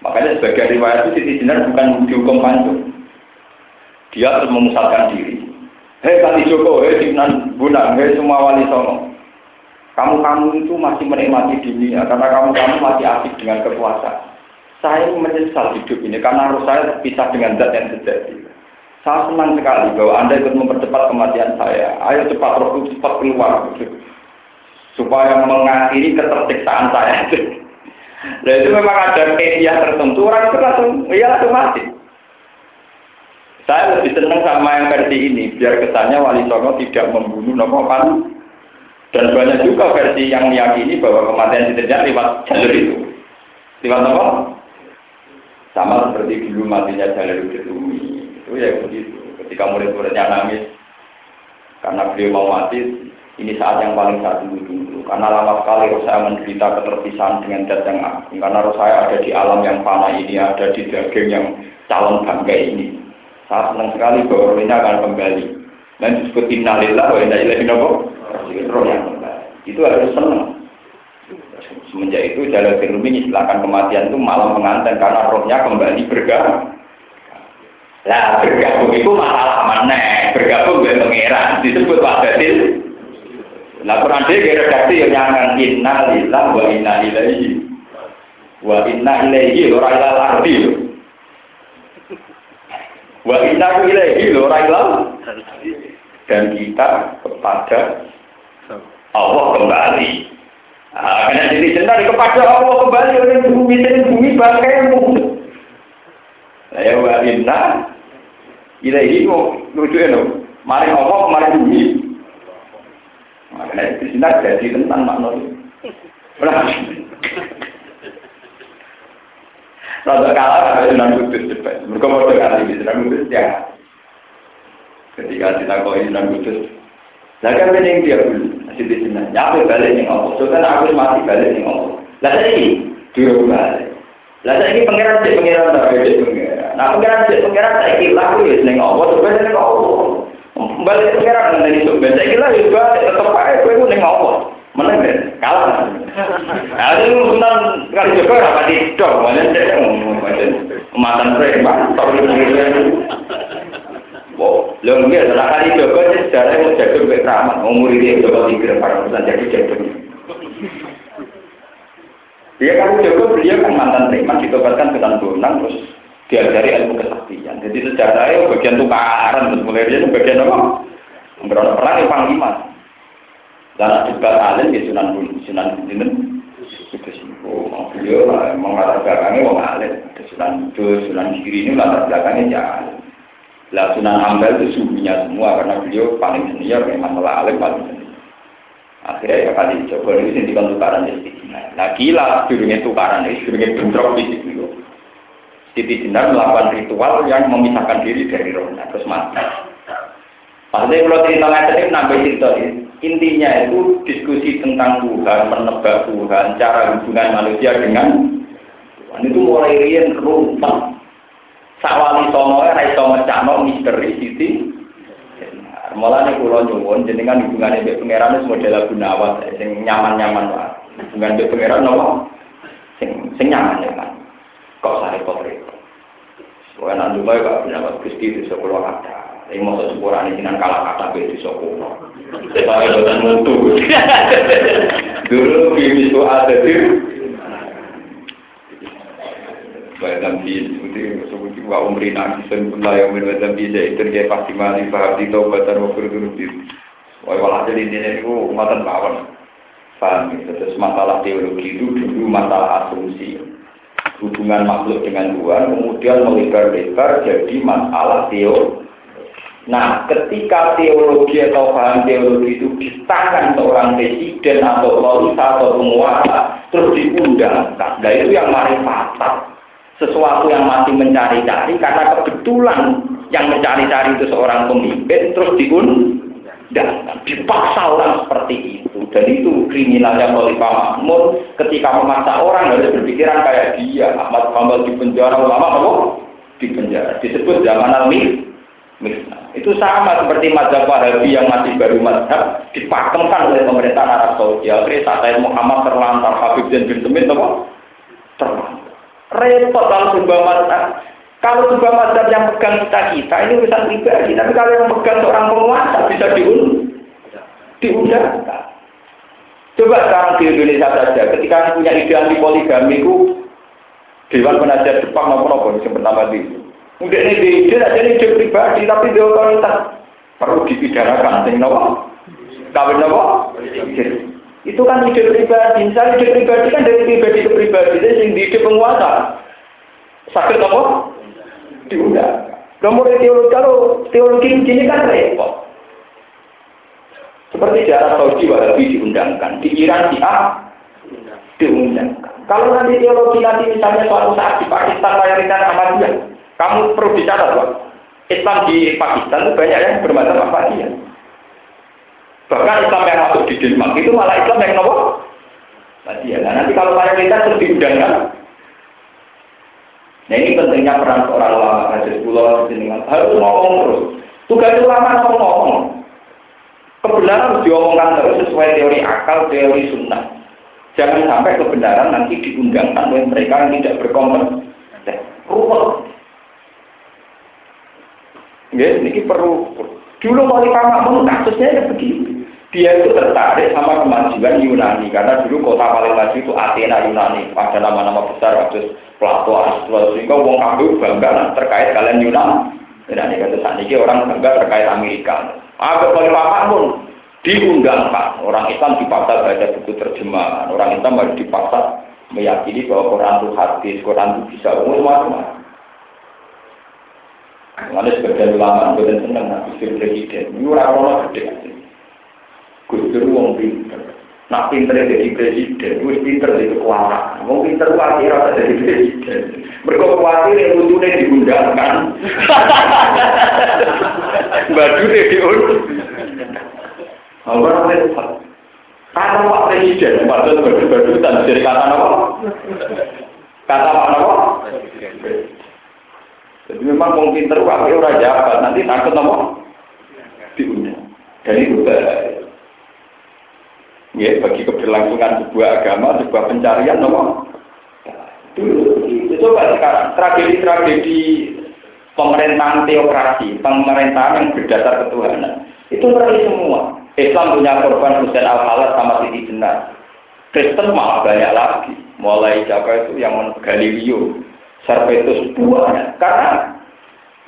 Makanya sebagai riwayat itu Siti Jenar bukan dihukum pancung dia harus memusatkan diri. Hei Kali Joko, hei Simnan Bunang, hei semua wali songo. Kamu-kamu itu masih menikmati dunia karena kamu-kamu masih asik dengan kekuasaan saya menyesal hidup ini karena harus saya terpisah dengan zat yang sejati saya senang sekali bahwa Anda ikut mempercepat kematian saya. Ayo cepat roh cepat keluar. Supaya mengakhiri ketersiksaan saya. Nah itu memang ada media tertentu, orang itu langsung, iya langsung mati. Saya lebih senang sama yang versi ini, biar kesannya Wali Songo tidak membunuh Nomopan. Dan banyak juga versi yang meyakini bahwa kematian tidak lewat jalur itu. Lewat apa? Sama seperti dulu matinya jalur itu itu ya begitu. Ketika murid-muridnya nangis karena beliau mau mati, ini saat yang paling saat dulu dulu. Karena lama sekali saya menderita keterpisahan dengan zat yang agung. Karena saya ada di alam yang panah ini, ada di daging yang calon bangkai ini. Saya senang sekali bahwa roh ini akan kembali. Dan disebut innalillah wa inna ilaihi. Itu harus senang. Semenjak itu jalan firmin silakan kematian itu malam pengantin karena rohnya kembali bergerak Nah, bergabung itu masalah mana? Bergabung dengan pangeran disebut wahdatil. Nah, Quran dia redaksi yang nyangan inna lillah wa inna ilaihi. Wa inna ilaihi ora ilal ardi. Wa inna ilaihi ora ilal dan kita kepada Allah kembali. Nah, karena jadi jenar kepada Allah kembali oleh bumi dan bumi bangkaimu. Saya wa inna Ilahi kok lucu ya Mari ngomong, mari bumi. Makanya di sini jadi tentang makna itu. Rada kalah ada Sunan Kudus cepat. Mereka mau dengar di Sunan Kudus ya. Ketika kita kau Sunan Kudus, lah kan ini dia dulu masih di sini. Nyampe balik yang Allah. So kan aku mati balik yang Allah. Lah ini dua balik. Lah ini pangeran cek pangeran tak beda pangeran. Nah pangeran cek pangeran saya kira aku ya seneng Allah. Sebenarnya seneng Allah. Balik pangeran nanti itu. Saya kira ya balik tetap aja. Kau itu neng Allah. Menang deh, kalah. Nah, itu Sunan kali juga rapat itu, banyak deh, mantan preman, tapi Oh, lho nggih ora kali Joko sejarah mau jago mek ramah, umur ini Joko tiga para pesan jadi jago. Dia kan Joko beliau kan mantan preman ditobatkan dengan bonang terus diajari ilmu kesaktian. Jadi sejarahnya bagian tukaran terus mulai dia itu bagian apa? Berapa perang yang panglima. Dan juga alim di Sunan Bun, Sunan Bun itu oh, beliau memang latar belakangnya wong alim. Sunan Bun, Sunan Giri ini latar belakangnya jalan. Lah Sunan Ampel itu suhunya semua karena beliau paling senior memang masalah alim paling senior. Akhirnya ya kali coba ini sih dikon tukaran istiqomah. Nah gila durungnya tukaran ini durungnya bentrok di situ. Siti Jenar melakukan ritual yang memisahkan diri dari rohnya terus mati. Maksudnya kalau cerita tadi nambah cerita ini. Intinya itu diskusi tentang Tuhan, menebak Tuhan, cara hubungan manusia dengan Tuhan itu mulai rian rumput. Sawali songo ora iso mecano misteri siti. Malah nek kula nyuwun jenengan hubungane mbek pangeran wis model gunawan sing nyaman-nyaman wae. Hubungan mbek pangeran napa? Sing sing nyaman-nyaman. Kok sare kok Soalnya nanti mau gak punya Gusti di sekolah kata. Ini mau sepurane jinan kalah kata be di sekolah. Saya bosan mutu. Dulu bisu ada di Badan bi seperti seperti wa umri pun lah yang badan bi jadi terjadi pasti mali faham di tahu badan wa kurun di. Wah jadi ini itu umatan bawaan. Paham Terus masalah teologi itu dulu masalah asumsi hubungan makhluk dengan Tuhan kemudian melebar-lebar jadi masalah teologi. Nah, ketika teologi atau paham teologi itu di tangan seorang presiden atau polisa atau penguasa, terus diundangkan. Nah, itu yang mari fatal. Sesuatu yang masih mencari-cari, karena kebetulan yang mencari-cari itu seorang pemimpin, terus diundangkan. Dipaksa orang seperti itu. Dan itu kriminalnya Khalifah Mahmud ketika memaksa orang harus berpikiran kayak dia. Ahmad Bambal di penjara, ulama apa? Di penjara. Disebut zaman al-Mih. Itu sama seperti mazhab Wahabi yang masih baru mazhab dipakemkan oleh pemerintah Arab Saudi. Akhirnya saat Muhammad terlantar, Habib dan bin Semit apa? Terlantar. Repot kalau sebuah mazhab. Kalau sebuah mazhab yang pegang kita kita ini urusan pribadi. Tapi kalau yang pegang seorang penguasa bisa diun diundangkan. Coba sekarang di Indonesia saja, ketika punya ide anti poligami itu Dewan Penasihat Jepang maupun apa yang pertama itu Mungkin ini ide aja ide pribadi, tapi di otoritas perlu dipidanakan. Sing nopo? Kawin nopo? Itu kan ide pribadi. Misalnya ide pribadi kan dari pribadi ke pribadi. Jadi di ide penguasa. Sakit apa? Diundang. Nomor teologi kalau teologi ini kan repot. Seperti di Arab Saudi Wahabi diundangkan, di Iran diundangkan. Kalau nanti teologi nanti misalnya suatu saat di Pakistan mayoritas Ahmadiyah, kamu perlu bicara Pak. Islam di Pakistan itu banyak yang bermacam Ahmadiyah. Bahkan Islam yang masuk di Denmark itu malah Islam yang nopo. Ahmadiyah. Nah nanti kalau mayoritas terus diundangkan, Nah ini pentingnya peran seorang ulama hadis pulau harus ngomong terus. Tugas ulama ngomong. Kebenaran diomongkan terus sesuai teori akal, teori sunnah. Jangan sampai kebenaran nanti diundangkan oleh mereka yang tidak berkompeten. Ruwet. Ya, ini perlu. Dulu Khalifah Makmun kasusnya ya begini. Dia itu tertarik sama kemajuan Yunani karena dulu kota paling maju itu Athena Yunani. Ada nama-nama besar waktu Plato, Aristoteles sehingga wong kabeh bangga terkait kalian Yunani. Yunani kata saat ini orang bangga terkait Amerika. Agak Khalifah Makmun diundangkan. Orang Islam dipaksa baca buku terjemahan. Orang Islam harus dipaksa meyakini bahwa Quran itu hadis, Quran itu bisa umum macam Lalu sebagian ulama bukan Gus Dur presiden. Ini orang-orang gede. Gus Dur wong pinter. Nak pinter jadi presiden, gue pinter jadi kekuatan. Mau pinter khawatir rasa jadi presiden. Mereka khawatir yang butuhnya diundangkan. Baju deh diundang. Apa namanya? Kata Pak Presiden, padahal badu-badutan dari kata apa? Kata Pak apa? Jadi memang mau pinter wakil orang jabat, nanti takut apa? Diundang. Dan itu ya bagi keberlangsungan sebuah agama, sebuah pencarian? Dulu, itu coba sekarang tragedi-tragedi pemerintahan teokrasi, pemerintahan yang berdasar ketuhanan, itu berarti semua. Islam punya korban Husain al Halat sama Siti Jenar. Kristen malah banyak lagi. Mulai siapa itu yang Galileo, Servetus buahnya. Karena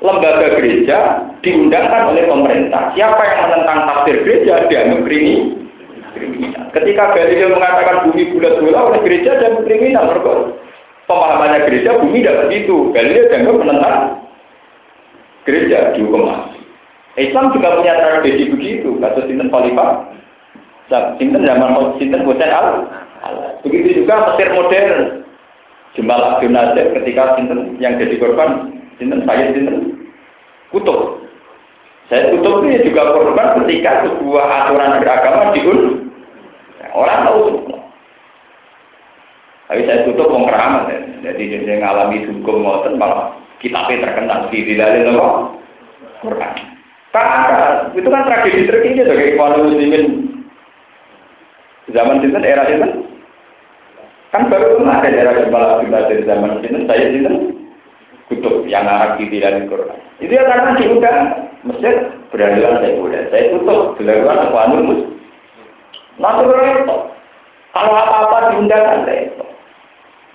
lembaga gereja diundangkan oleh pemerintah. Siapa yang menentang tafsir gereja dianggap kriminal. Ketika Galileo mengatakan bumi bulat bola oleh gereja dan kriminal, mereka pemahamannya gereja bumi tidak begitu. Galileo dianggap menentang gereja dihukum mati. Islam juga punya tradisi begitu. Kasus Sinten Khalifah, Sinten zaman Sinten Hussein al Begitu juga Mesir modern. Jemal Abdul ketika Sinten yang jadi korban, Sinten saya Sinten kutub. Saya kutub ini juga korban ketika sebuah aturan beragama diun Orang tahu semua. Tapi saya tutup wong keramat ya. Jadi dia ngalami hukum ngoten malah kitabnya terkenal. Di dalam apa? Quran. Karena itu kan tragedi terkini sebagai kaum muslimin. Zaman itu era itu kan baru kemarin era kepala dari zaman itu saya itu kutub yang arah di dalam Quran. Itu ya karena diundang. Mesir beranilah saya udah saya tutup. Dilakukan apa mus Nanti repot. Kalau apa-apa diundangkan repot.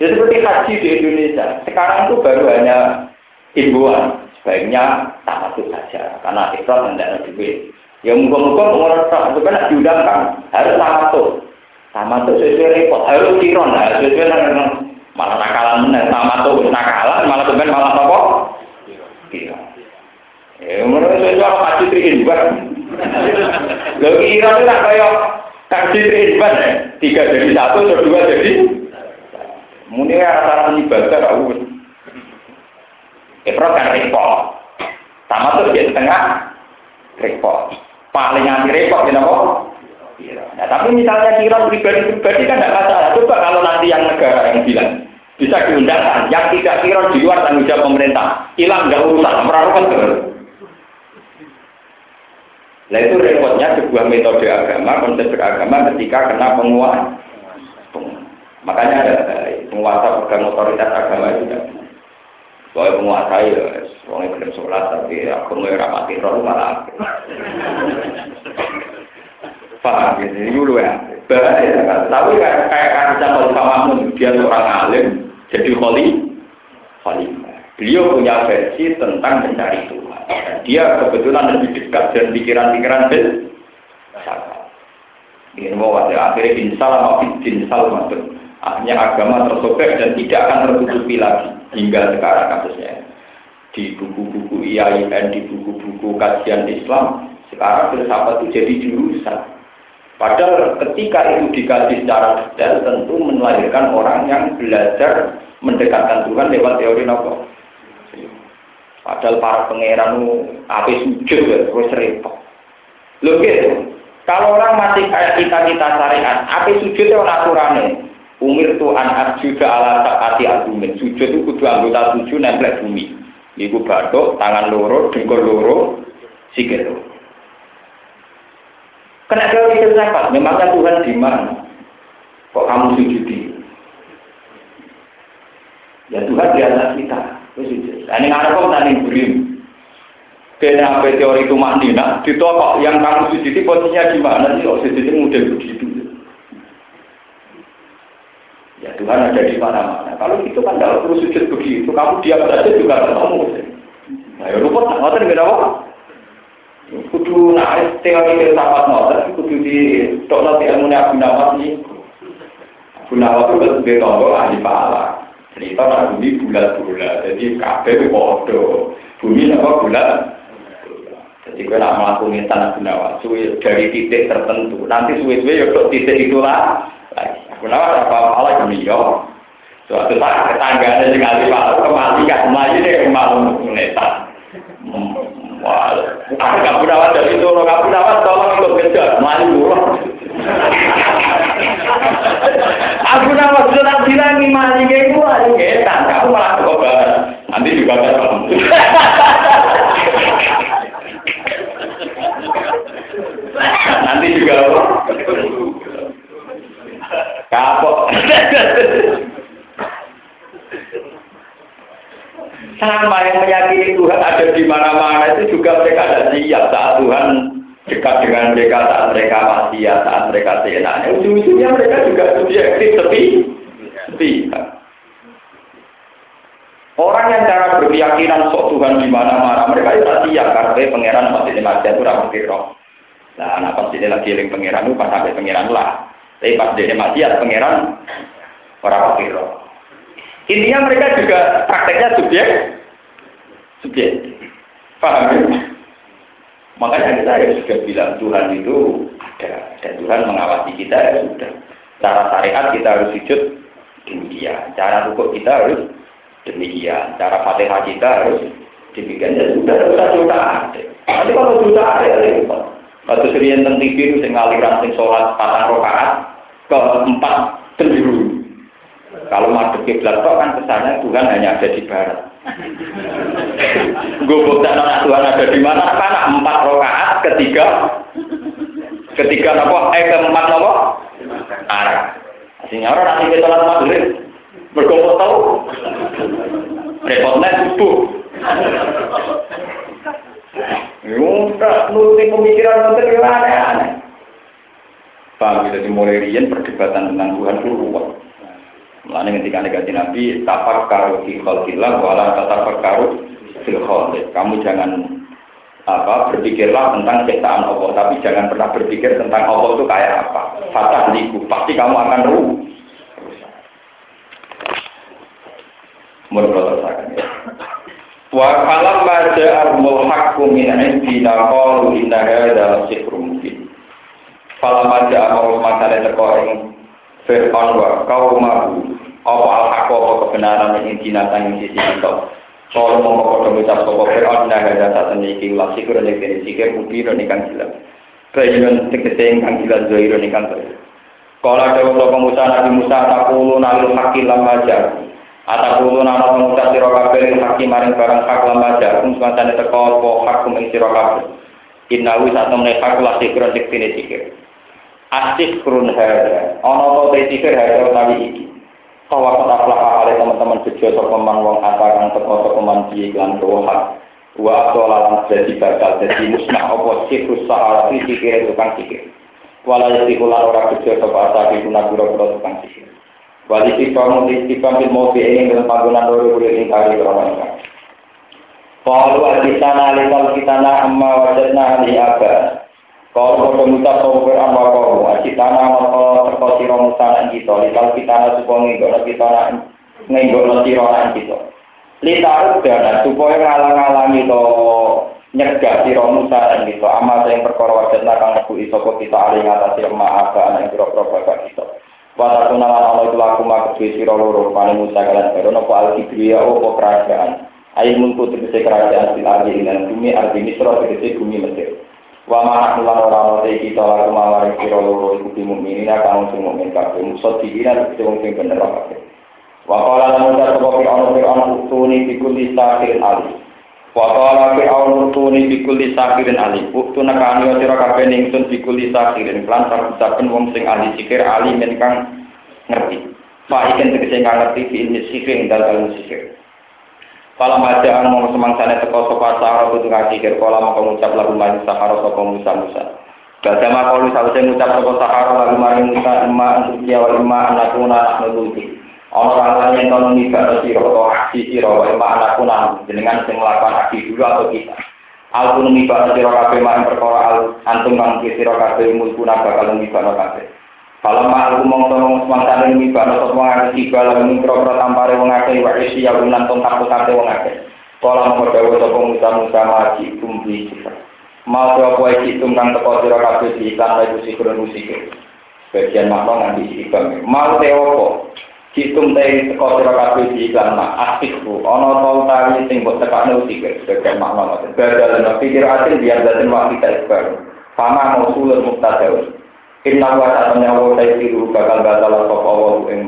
Ya seperti haji di Indonesia. Sekarang itu baru hanya himbauan. Sebaiknya tak saja. Karena ikhlas tidak ada duit. Ya muka-muka pengurus tak itu kan diundangkan. Harus tak masuk. Tak masuk sesuai repot. Harus kiron. Harus sesuai dengan malah nakalan menang. Tak masuk nakalan. Malah sebenarnya malah apa? Kiron. Ya menurut saya kalau haji terimbas. Lalu kiron itu kayak Kaji Ridwan ya, tiga jadi satu, dua jadi muni rasa ibadah aku. Ifrat kan repot. Sama tuh di tengah repot. Paling anti repot ya kok. Nah, tapi misalnya kira pribadi-pribadi kan tidak masalah. Coba kalau nanti yang negara yang bilang bisa diundangkan, yang tidak kira di luar tanggung jawab pemerintah, hilang nggak urusan, merarukan terus. Nah itu repotnya sebuah metode agama, konsep beragama ketika kena penguasa. Makanya ada penguasa pegang otoritas agama itu tidak. Soalnya penguasa ya, soalnya belum sholat tapi aku mau rapati roh malah. Paham gitu, ini dulu ya. Bahaya kan. Tapi kayak kalau sama dia seorang alim, jadi kholi, khalifah. Beliau punya versi tentang mencari Tuhan. Dia kebetulan lebih dekat dan pikiran-pikiran filsafat. Ini mau wajah akhirnya insal sama insal maksud. Akhirnya agama tersobek dan tidak akan tertutupi lagi hingga sekarang kasusnya. Di buku-buku IAIN, di buku-buku kajian Islam, sekarang filsafat itu jadi jurusan. Padahal ketika itu dikaji secara detail tentu melahirkan orang yang belajar mendekatkan Tuhan lewat teori nopo Padahal para pangeran api sujud ya, terus repot. Lho gitu. Kalau orang masih kayak kita kita syariat, api sujud itu aturannya. Umir Tuhan juga ala hati argumen. Sujud itu kudu anggota tujuh nempel bumi. Iku batuk, tangan loro, dengkul loro, sikil loro. Kena jauh itu siapa? Memangnya Tuhan di mana? Kok kamu sujudi? Ya Tuhan di atas kita. Nah, ini ada kok tadi bulim. Kena apa teori itu maknina, ditokok yang kamu sujudi posisinya di mana sih? Oh, sujudi model begitu. Ya Tuhan ada di mana-mana. Kalau itu kan kalau perlu sujud begitu, kamu diam saja juga ketemu. Nah, ya lupa, ngotot nggak apa. Kudu naik teori filsafat ngotot, kudu di tok nanti ilmu Abu Nawas nih. Abu Nawas itu betul ahli pahala cerita nak bumi bulat bulat jadi kafe podo Bumi apa bulat? Jadi gue nak melakukan tanah gunawan, suwe dari titik tertentu. Nanti suwe-suwe ya titik itulah. Gunawan apa malah demi yo. Suatu saat tetangga ada yang ngasih malu kemali kan kemali deh malu netan. Wah, aku gak gunawan dari itu, gak gunawan tolong ikut kejar, malu dulu. Aku nama sudah bilang nih mali kayak gue, ngetan, kamu malah kekobar. Nanti juga kan Nanti juga apa? Kapok. Sama yang meyakini Tuhan ada di mana-mana itu juga mereka ada siap saat Tuhan dekat dengan mereka saat mereka masih ya saat mereka seenaknya. Ujung-ujungnya mereka juga subjektif sepi, sepi. Orang yang cara berkeyakinan sok Tuhan di mana-mana, mereka itu siap karena pangeran masih di masjid itu ramu roh. Nah, anak pas ini lagi pangeran itu pas sampai pangeran lah. Tapi pas dia maksiat pangeran orang kafir. Intinya mereka juga prakteknya subjek, subjek. Paham ya? Makanya kita ya sudah bilang Tuhan itu ada dan Tuhan mengawasi kita ya sudah. Cara syariat kita harus sujud demikian. Cara hukum kita harus demikian. Cara fatihah kita harus demikian. Ya sudah, sudah sudah ada. Nanti kalau sudah ada ya. Waktu serian tentang TV itu sing aliran sing sholat patang rokaat ke empat penjuru. Kalau madep kiblat kan kesannya Tuhan hanya ada di barat. Gue bukti anak Tuhan ada di mana? Kan empat rokaat ketiga ketiga nopo eh keempat nopo arah. Artinya orang nanti kita sholat maghrib berkumpul tahu repotnya subuh. Yaudah, nuruti pemikiran yang aneh-aneh. Paham, jadi mulai rian perdebatan tentang Tuhan itu ruwet. Mulanya ketika negatif Nabi, tapak karu fi khalqillah, wala tapak karu fil Kamu jangan apa berpikirlah tentang ciptaan Allah, tapi jangan pernah berpikir tentang Allah itu kayak apa. Fatah liku, pasti kamu akan ruh. Menurut saya ya. Wa falam ma ja'ahumul haqqu min indina qalu inna hadza sihrun mubin. Falam ma ja'ahumul masale teko ing Fir'aun wa qaumahu apa al haqqu apa kebenaran ing indina tang sisi kita. Kalau mau padha ngucap sapa Fir'aun nah hadza saten iki la sihrun ing kene sikir mubin kan jelas. Bayinan tegese ingkang jelas zahirun ingkang baik. Kala dewa sapa Musa Nabi Musa takulu nalil haqqi lamma ja'ahum Atakulo nana pengucap hakim maring barang hak lama jarum semacam teko apa hakum ing siro kabeh. Innawi saat temen hak lah sikron diktine. Asik kurun sikir iki. Kawa kota aflah ale teman-teman bejo sapa man wong apa kang teko sapa man di iklan hak. Wa lalang jadi bakal jadi musnah apa sikrus sahara sikir tukang sikir. Walau yati kula ora bejo sapa asabi guna pura-pura tukang sikir. Wali kita kita bil mobi ini dengan panggungan dulu boleh ingkari orang ini. Kalau di sana lekal kita na amma wajadna ahli apa. Kalau kau muta sopo amma kau, kita na maka terkau siro muta na kita. Lekal kita na supaya nggak kita na nggak siro na kita. Dana supaya ngalang-alangi to nyegah siro muta na kita. Amma yang perkara wajadna kang nebu isoko kita ahli ngatasi emma apa anak kira-kira bapak kita. Wata kuna lan ana iku laku mak kedue sira loro pane Musa kalan Firaun apa al kibriya apa kerajaan. Ayo mungku tegese kerajaan sing arti lan bumi arti Misra tegese bumi Mesir. Wa ma lan ora ana te kita laku mawari sira loro iku di mukminin kang sing mukmin kabeh musa tegese wong sing bener kabeh. Wa qala lan Musa sapa Firaun Firaun utuni bi kulli sakirin alim. Wa qala Fir'aun tuni bikuli sakirin ali. Buktu nekani sira kabeh ningsun bikuli sakirin. Lan saben wong sing ahli sikir ali men kang ngerti. Fa iken tegese kang ngerti fi ini sikir dalal sikir. Kala majaan mau semangsane teko sapa sahara kudu ngakir kala mau ngucap lagu mari sahara sapa Musa Musa. Baca makalu sawise ngucap sapa sahara lagu mari Musa untuk dia wa emma anakuna nulunti. Orang lain yang kalau nibak siro atau aksi siro, wa ima anakku nang jenengan sing melakukan aksi dulu atau kita. Aku nibak siro kafe main perkara al antum kang siro kafe mulku naga kalau nibak no kafe. Kalau mah aku mau tolong semangsa nibak no semua aksi tiba lalu mikro pro tampare wong akeh wa isi ya unan tong kapu kafe wong akeh. Kala mongko dawuh sapa Musa Musa maji tumbi sifat. Mau apa iki kang teko sira kabeh di iklan iku sikron musik. Bagian makna nganti iklan. Mau te apa? Hitung teh teko sira kabeh di iklan mak asikku ana ta utawi sing mbok tekakne musik bagian makna. Badal lan pikir asin biar daden waktu kita ikbar. Fama mausulul muktadaun. Inna wa ta'ala wa ta'ala bakal batal sapa Allah ing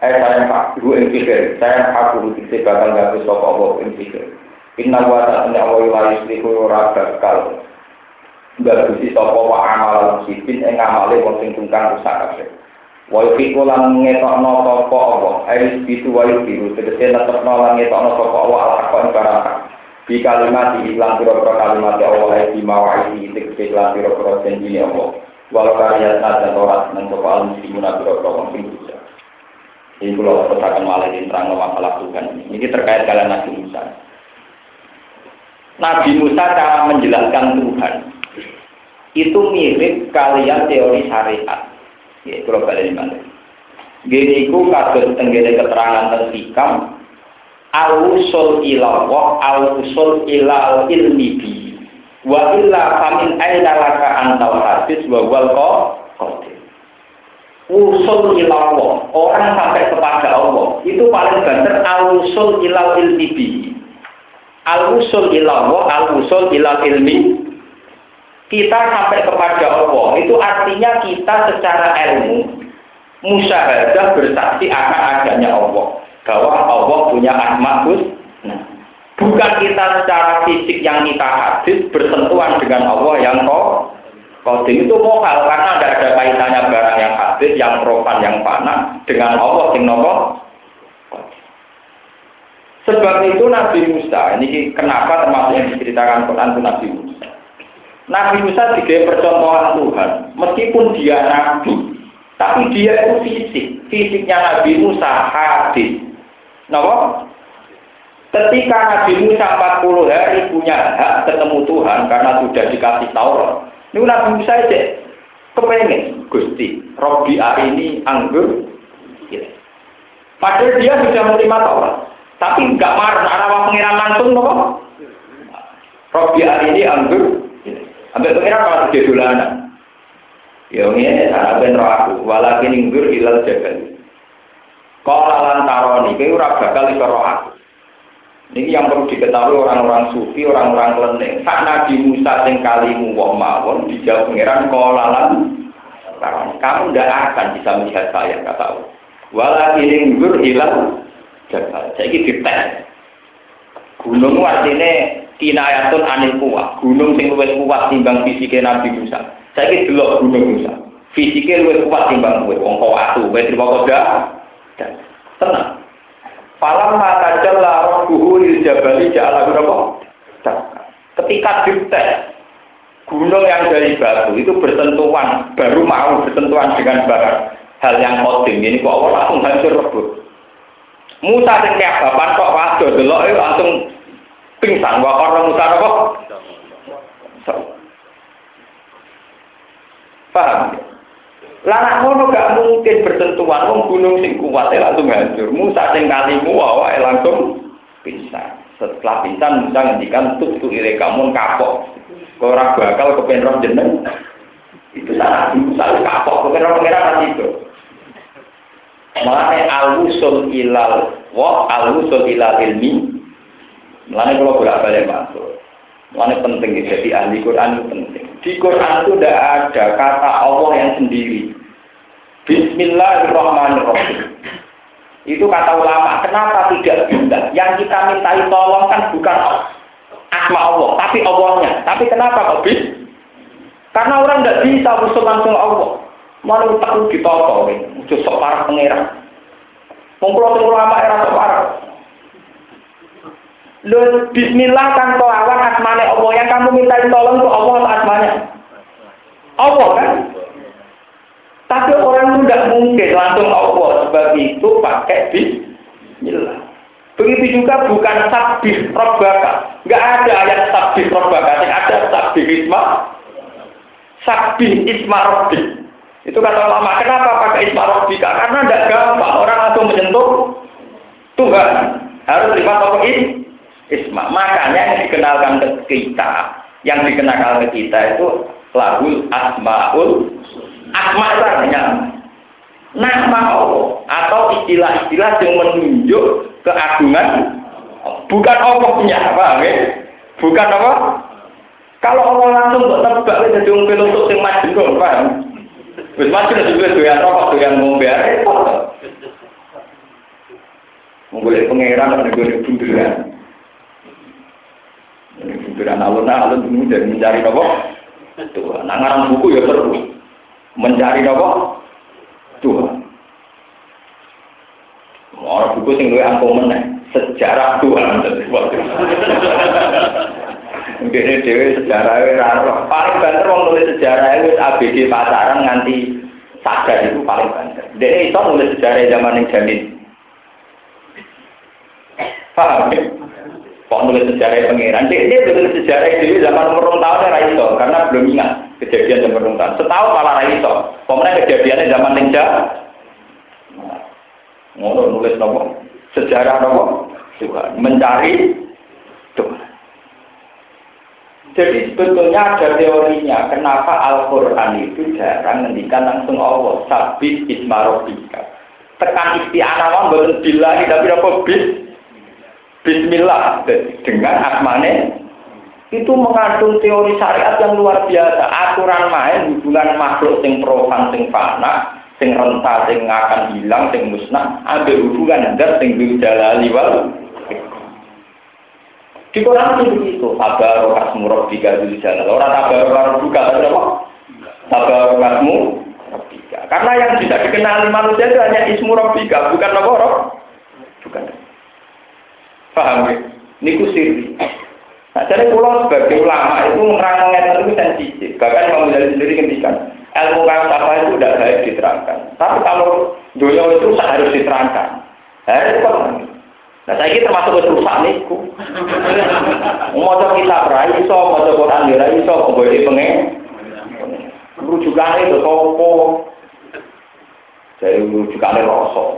Eh saya pak guru ing pikir, saya aku dikse bakal gak bisa apa ing pikir. Inna wa ta'ala wa la yuslihu ora bakal gak sapa wa amal sipin ing amale wong sing tungkang rusak kabeh. Wa yufiku lan ngetokno sapa apa, ai bisu wa yufiku tegese netepno lan ngetokno sapa apa al hakon barang di kalimat di iklan pira-pira kalimat Allah di mawaihi tegese iklan pira-pira janji Allah. Walau karya dan torat dan soal muslimun pira-pira wong sing ini kalau terangkan malah ini terang masalah ini. Terkait kalian Nabi Musa. Nabi Musa cara menjelaskan Tuhan itu mirip kalian teori syariat. Ya, kalau kalian ini Gini ku kados tenggene keterangan tentang al-usul ilallah al-usul ilal ilmi wa illa famin aina laka antal hadis wa wal qadir. Usul ilallah orang sampai kepada Allah itu paling benar al usul ilal ilmi bi. Al usul ilallah al usul ilal ilmi. Kita sampai kepada Allah itu artinya kita secara ilmu musyahadah bersaksi akan adanya Allah. Bahwa Allah punya asma nah, bukan kita secara fisik yang kita hadis bersentuhan dengan Allah yang kok Kodim itu mokal karena tidak ada kaitannya barang yang hadis, yang profan, yang panah dengan Allah sing nopo. Sebab itu Nabi Musa, ini kenapa termasuk yang diceritakan Quran itu Nabi Musa. Nabi Musa juga percontohan Tuhan, meskipun dia nabi, tapi dia itu fisik. Fisiknya Nabi Musa hadis. Nopo? Ketika Nabi Musa 40 hari punya hak ketemu Tuhan karena sudah dikasih Taurat, ini Nabi Musa aja kepengen Gusti, Robi hari ini anggur. Ya. Padahal dia sudah menerima Taurat, tapi nggak marah arah pengiran langsung loh. Robi hari ini anggur. Ya. Ambil pengiran kalau dia dolanan. Ya ini cara ben aku, walakin inggur ilal jagal. Kalau lantaroni, kau ora bakal iso aku. Ini yang perlu diketahui orang-orang sufi, orang-orang kelenteng. Sak Nabi Musa sing kalimu wong mawon dijawab pangeran kolalan kamu tidak akan bisa melihat saya kata Allah. Walakin gur hilang jabal. Saya ini dites. Gunung artinya kinayatun anil kuat. Gunung sing luwih kuat timbang fisiknya Nabi Musa. Saya ini delok gunung Musa. Fisiknya luwih kuat timbang kowe. Wong kau atu, kowe terima. Tenang. Falam mata jalla rabbuhu lil jabali ja'ala berapa? Ketika dites gunung yang dari batu itu bersentuhan, baru mau bersentuhan dengan barat. Hal yang kodim ini kok Allah langsung hancur rebut. Musa sing bapak kok wado delok langsung pingsan. Wa orang Musa apa? Paham? Lanak ngono gak mungkin bersentuhan wong gunung sing kuat langsung hancur. Musa sing kalimu wae langsung bisa. Setelah bisa Musa ngendikan tuh ire kamu kapok. Ora bakal kepen roh jeneng. Itu salah Musa kapok kepen roh pengira itu. Mulane al-usul ilal wa al-usul ilal ilmi. Mulane kalau bolak-balik masuk. Mulane penting jadi ahli Quran itu penting. Di Quran itu tidak ada kata Allah yang sendiri. Bismillahirrahmanirrahim. Itu kata ulama, kenapa tidak bisa? Yang kita mintai tolong kan bukan asma Allah, tapi Allahnya. Tapi kenapa kok bisa? Karena orang tidak bisa usul langsung Allah. Mana tak ditolong, itu sok parah pengeran. Mengkulau ulama era sok parah. Lu bismillah kan kelawan asmane Allah yang kamu minta tolong itu Allah atau asmanya? Allah kan? Tapi orang itu tidak mungkin langsung Allah sebab itu pakai bismillah. Begitu juga bukan sabih robbaka. Enggak ada ayat sabih robbaka, ada sabih isma. Sabih isma robbi. Itu kata ulama, kenapa pakai isma robbika? Karena tidak gampang orang langsung menyentuh Tuhan. Harus lima ini? Isma. Makanya yang dikenalkan ke kita, yang dikenalkan ke kita itu lahul asmaul asma itu artinya nama Allah atau istilah-istilah yang menunjuk keagungan bukan Allahnya, paham ya? Bukan apa? Kalau Allah langsung buat tebak jadi orang filosof yang maju paham? Wis maju juga doyan rokok, doyan ngombe repot. Menggolek pangeran negara bunderan. Bunderan alun-alun kemudian mencari apa? Tuhan. Nah, ngarang buku ya terus. Mencari apa? Tuhan. Orang buku sing luwih angko meneh, sejarah Tuhan. Dene dhewe sejarah ora Paling banter wong nulis sejarah wis ABG pacaran nganti sadar itu paling banter. Dene iso nulis sejarah zaman yang jamin. Paham ya? Kok nulis sejarah pangeran? Dia, dia nulis sejarah itu zaman umur tahun ya iso karena belum ingat kejadian zaman umur tahun. Setahun malah iso. Pemenang kejadiannya zaman ninja. Ngono nulis nopo sejarah nopo Tuhan mencari Tuhan. Jadi sebetulnya ada teorinya kenapa Al-Quran itu jarang ngendikan langsung Allah. Sabit ismarobika. Tekan isti'anah bukan billahi tapi apa bis Bismillah dengan asmane itu mengandung teori syariat yang luar biasa. Aturan main hubungan makhluk sing profan sing fana, sing renta sing akan hilang, sing musnah, ada hubungan dan sing jalali wal di Quran itu begitu. Tabarokas murabika di jalan. Orang tabarokas buka tapi apa? Tabarokasmu Karena yang bisa dikenali manusia itu hanya ismu rabbika, bukan apa Bukan. Paham ya? Niku sirri. Nah, jadi pulau sebagai ulama itu menerangkan itu sensitif. Bahkan Imam Ghazali sendiri ngendikan, ilmu apa itu tidak baik diterangkan. Tapi kalau dunia itu harus diterangkan. Nah, itu kan. Nah, saya ini termasuk rusak niku. Mau kita berai iso, mau Quran dia iso, boleh pengen. Rujukan itu sopo. Saya rujukan rosok.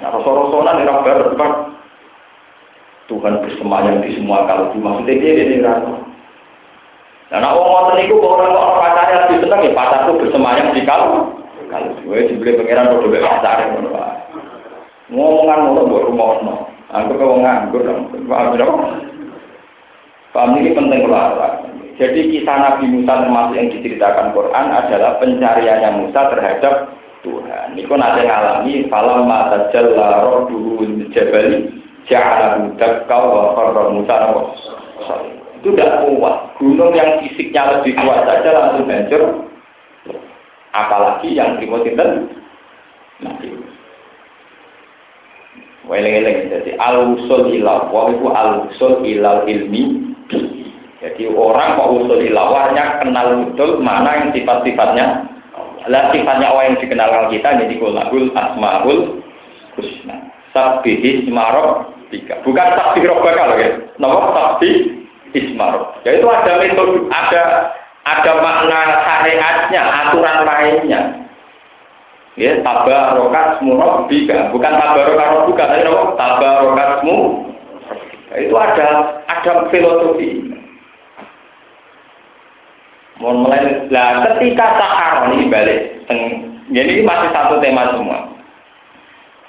Nah, rosok-rosokan ini rabar, Tuhan bersemayam di semua kalau maksudnya dia ini rano. Nah, orang ngotot itu orang orang pacarnya lebih senang ya pacarku bersemayam di kalau kalau gue dibeli pangeran udah bebas pacar ngomongan ngotot buat rumah no. Aku kau nganggur dong, paham dong? Paham ini penting keluar. Jadi kisah Nabi Musa termasuk yang diceritakan Quran adalah pencariannya Musa terhadap Tuhan. Ini kan ada ngalami falam mata jalla roh dulu jabali Ja'ala kau wa qarra Musa Itu tidak kuat. Gunung yang fisiknya lebih kuat saja langsung hancur. Apalagi yang timotitan nanti. Weleng-weleng. Jadi al-usul ilah. Wah itu al-usul ilal ilmi. Jadi orang kok usul ilawahnya kenal betul mana yang sifat-sifatnya. Lah sifatnya orang yang dikenal kita jadi kulahul asmaul husna. Sabbihi ismarok tiga. Bukan sabbi robbaka loh ya. Nomor sabbi ismarok. Ya itu ada metode, ada ada makna syariatnya, aturan lainnya. Ya, tabarokasmu robbika. Bukan tabarokat bukan tapi nomor tabarokasmu. Itu ada ada filosofi. Mulai, lah ketika sahar ini balik, jadi masih satu tema semua.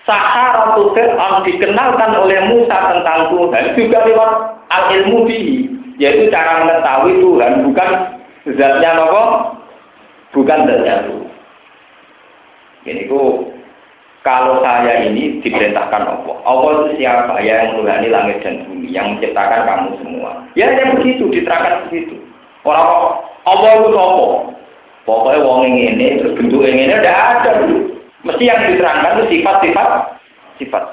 Saharatul Fir'aun dikenalkan oleh Musa tentang Tuhan juga lewat al-ilmu bihi, yaitu cara mengetahui Tuhan bukan zatnya nopo, bukan zatnya Tuhan. Ini ku kalau saya ini diperintahkan Allah, Allah itu siapa ya yang menulani langit dan bumi, yang menciptakan kamu semua. Ya yang begitu, diterangkan begitu. Orang Allah itu apa? Pokoknya wong ini terus bentuk ini udah ada. Mesti yang diterangkan itu sifat-sifat sifat.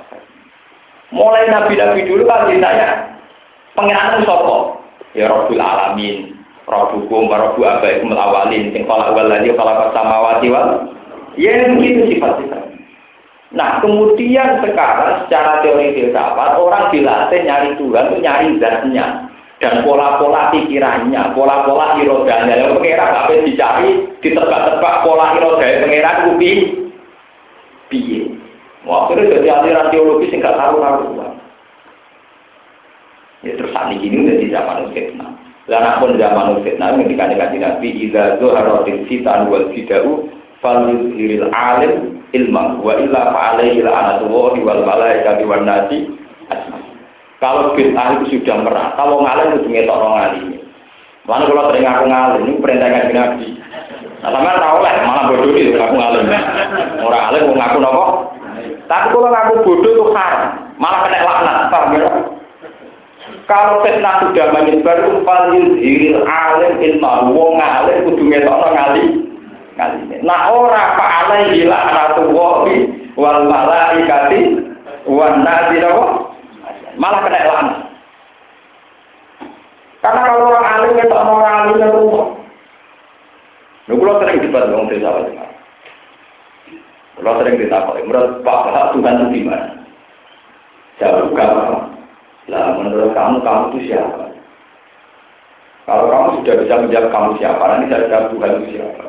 Mulai nabi-nabi dulu kan ditanya pengiran sopo ya Rabbul Alamin, Rabbukum wa Rabbu abaikum awalin, sing awal lagi kala samawati wal. Ya begitu sifat-sifat. Nah kemudian sekarang secara teori filsafat orang dilatih nyari Tuhan itu nyari zatnya dan pola-pola pikirannya, pola-pola irodanya. Yang pengira apa dicari, ditebak-tebak pola irodanya pengira itu piye. Akhirnya jadi aliran teologi sing gak tahu tahu. Ya terus saat ini udah di zaman fitnah. Dan pun zaman fitnah ketika dikaji Nabi idza zuharatil fitan wal falil alim ilma wa illa fa alaihi la'natullahi wal malaikati wan nasi Kalau bid'ah itu sudah merata, kalau ngalim itu ngetok ngalim. Mana kalau sering aku ngalim, ini perintah Nabi. Nah, sama tahu lah, malah bodoh itu ngaku ngalim. Orang ngalim mau ngaku nopo. Tapi kalau ngaku bodoh itu haram, malah kena laknat, paham ya? Kalau fitnah sudah menyebar itu paling hiril alim ilmu wong alim kudu ngetokno ngali ngali. Nah ora pak alaihi laknatullah wal malaikati wan nasi malah kena laknat. Karena kalau orang alim ngetokno ngali Lu kalau sering debat dengan desa apa Kalau sering ditakoi, menurut Pak Tuhan itu gimana? Jawab gampang. Lah menurut kamu, kamu itu siapa? Kalau kamu sudah bisa menjawab kamu siapa, nanti saya jawab Tuhan itu siapa.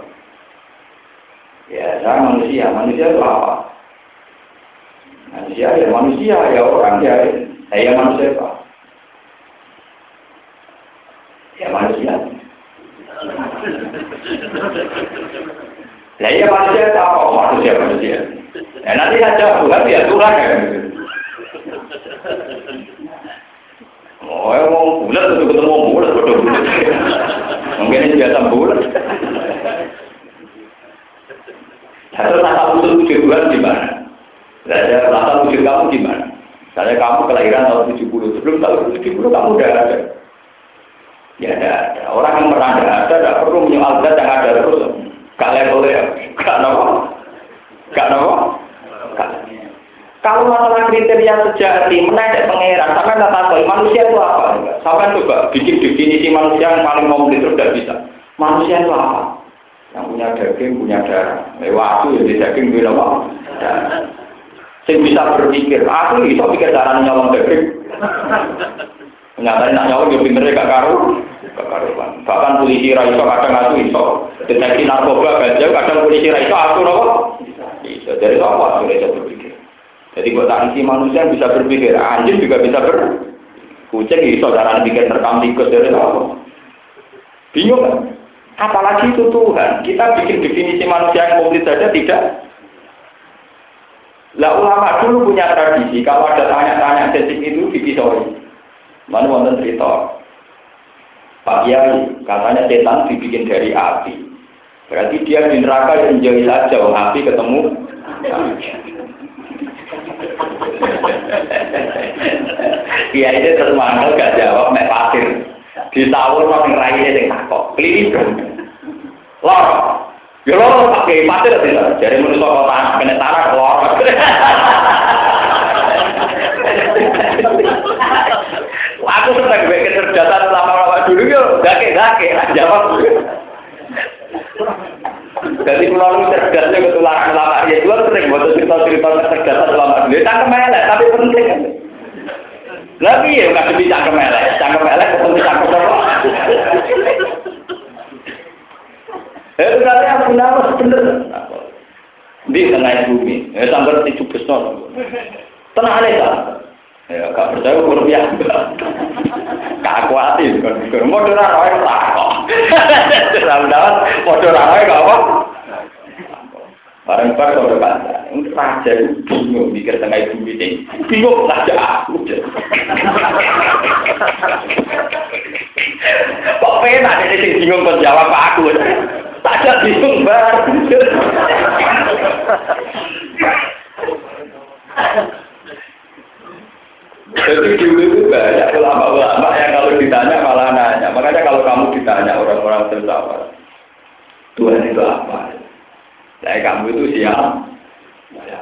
Ya, saya manusia. Manusia itu apa? Manusia ya manusia, ya orang ya. Saya ya manusia apa? Ya manusia. Nah iya manusia apa? Manusia, manusia. Ya nanti saja Tuhan ya Tuhan ya. Oh, ya mau bulat itu ketemu bulat, bodoh bulat. Mungkin ini biasa bulat. Satu rasa usul wujud Tuhan gimana? Ada rasa wujud kamu gimana? Misalnya kamu kelahiran tahun 70, sebelum tahun 70 kamu udah ada. Ya ada, ada. Orang yang pernah ada, tidak perlu menyoal zat yang ada terus. Gak level ya, nopo, gak nopo. Kalau masalah kriteria sejati, menaik pangeran, sampai kata tahu manusia itu apa? Sampai coba bikin definisi manusia yang paling komplit itu tidak bisa. Manusia itu apa? Yang punya daging, punya darah. Eh, waktu yang daging, punya apa? Saya bisa berpikir, aku bisa pikir cara nyolong daging. Nyatanya nak nyolong, dia pinternya gak karu. Gak karuan. Bahkan polisi raiso kadang aku iso. Deteksi narkoba, gajah, kadang polisi raiso aku nopo. Bisa. Dari apa? Sudah bisa berpikir. Jadi buat isi manusia bisa berpikir, anjing juga bisa ber kucing bisa cara bikin rekam tikus dari apa? Bingung kan? Apalagi itu Tuhan, kita bikin definisi manusia yang komplit saja tidak. Lah ulama dulu punya tradisi, kalau ada tanya-tanya sensitif itu dipisori. Mana wonten cerita. Pak Kiai, katanya setan dibikin dari api. Berarti dia di neraka yang jauh saja, api ketemu. Iya itu terus gak jawab mek pasir. Ditawur mau ngeraine sing takok. Klinis. Lor. Ya lor pakai pasir tidak. Jadi manusia kota anak kena tanah lor. Aku gue kecerdasan lama-lama dulu yo, gake-gake jawab. Jadi kalau cerdasnya ketularan lama ya dua sering buat cerita-cerita kecerdasan lama dulu. Cangkem elek tapi penting. Lagi ya nggak bisa cangkem elek, cangkem elek ketemu cangkem apa? Eh berarti aku nama bener. Di tengah bumi, ya sampai tujuh besar. Tenang aja. Ya, gak percaya ukur biasa. Gak kuatin, kan. Mau dengar roy tak kok. Dalam-dalam, apa. Barang bar kalau baca, raja itu bingung mikir tengah ibu ini. Bingung raja aku. Kok pengen ada yang bingung kok jawab aku. Saja bingung bar. Jadi dulu itu banyak ulama-ulama yang kalau ditanya malah nanya. Makanya kalau kamu ditanya orang-orang tertawa, Tuhan itu apa? Nah, kamu itu siapa? Ya.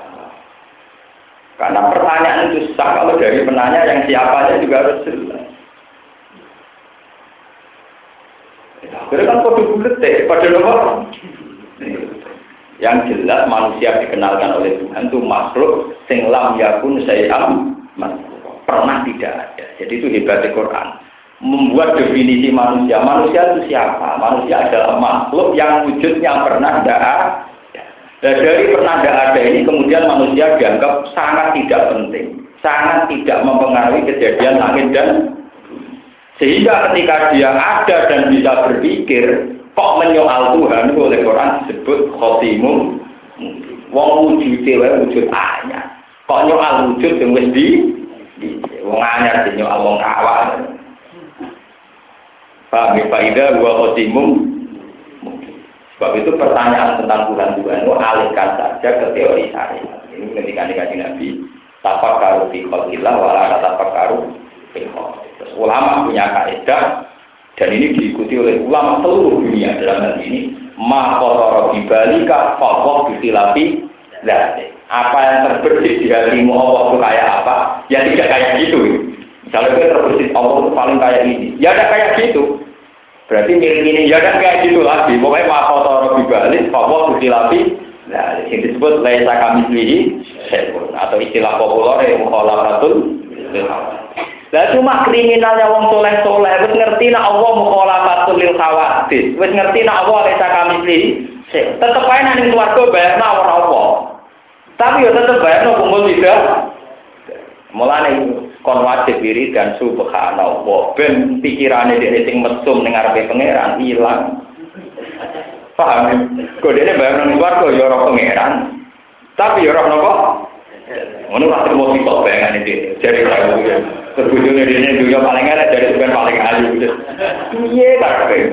Karena pertanyaan itu sah kalau dari penanya yang siapanya juga harus jelas. Ya, kan kode bulet deh, pada nomor. Yang jelas manusia dikenalkan oleh Tuhan itu makhluk sing lam yakun sayyam pernah tidak ada. Jadi itu hebatnya Quran. Membuat definisi manusia. Manusia itu siapa? Manusia adalah makhluk yang wujudnya pernah tidak ada. Dan dari pernah tidak ada ini kemudian manusia dianggap sangat tidak penting. Sangat tidak mempengaruhi kejadian langit dan Sehingga ketika dia ada dan bisa berpikir, kok menyoal Tuhan itu oleh Quran disebut khotimum wong wujud wae wujud anyar kok nyoal wujud yang wis wong anyar sing nyoal wong awak Pak Faida gua khotimum Sebab itu pertanyaan tentang Tuhan Tuhan itu alihkan saja ke teori syariat. Ini ketika dikaji Nabi, tapak karu fi khalqillah wala tapak karu fi Terus ulama punya kaidah dan ini diikuti oleh ulama seluruh dunia dalam hal ini. Ma qadara bibalika faqah bisilafi dzati apa yang terbersih di hatimu? Allah itu kayak apa? Ya tidak kayak gitu. Misalnya gue terbersih Allah itu paling kayak ini. Ya ada kayak gitu. Berarti milik ini ya ada kayak gitu lagi. Pokoknya ma qadara bibalik faqah bisilafi Nah, ini disebut laisa kami atau istilah populer yang mukhalafatul lah cuma kriminalnya wong soleh soleh, wis ngerti nak Allah mukhalafatul lil khawatir, wis ngerti nak Allah lesa kami li, tetep ae nang keluarga bayarna ora apa. Tapi yo tetep bayarna kumpul tidak. Mulane kon wajib diri dan subhanallah ben pikirane dhewe sing mesum ning ngarepe pangeran ilang. Paham? Kok dene bayar nang keluarga yo ora pangeran. Tapi yo ora napa? Ngono lah terus kok bayangan iki. Jadi kalau Terbujurnya dia ini dunia paling enak dari sebenarnya paling ayu. Iya kabeh.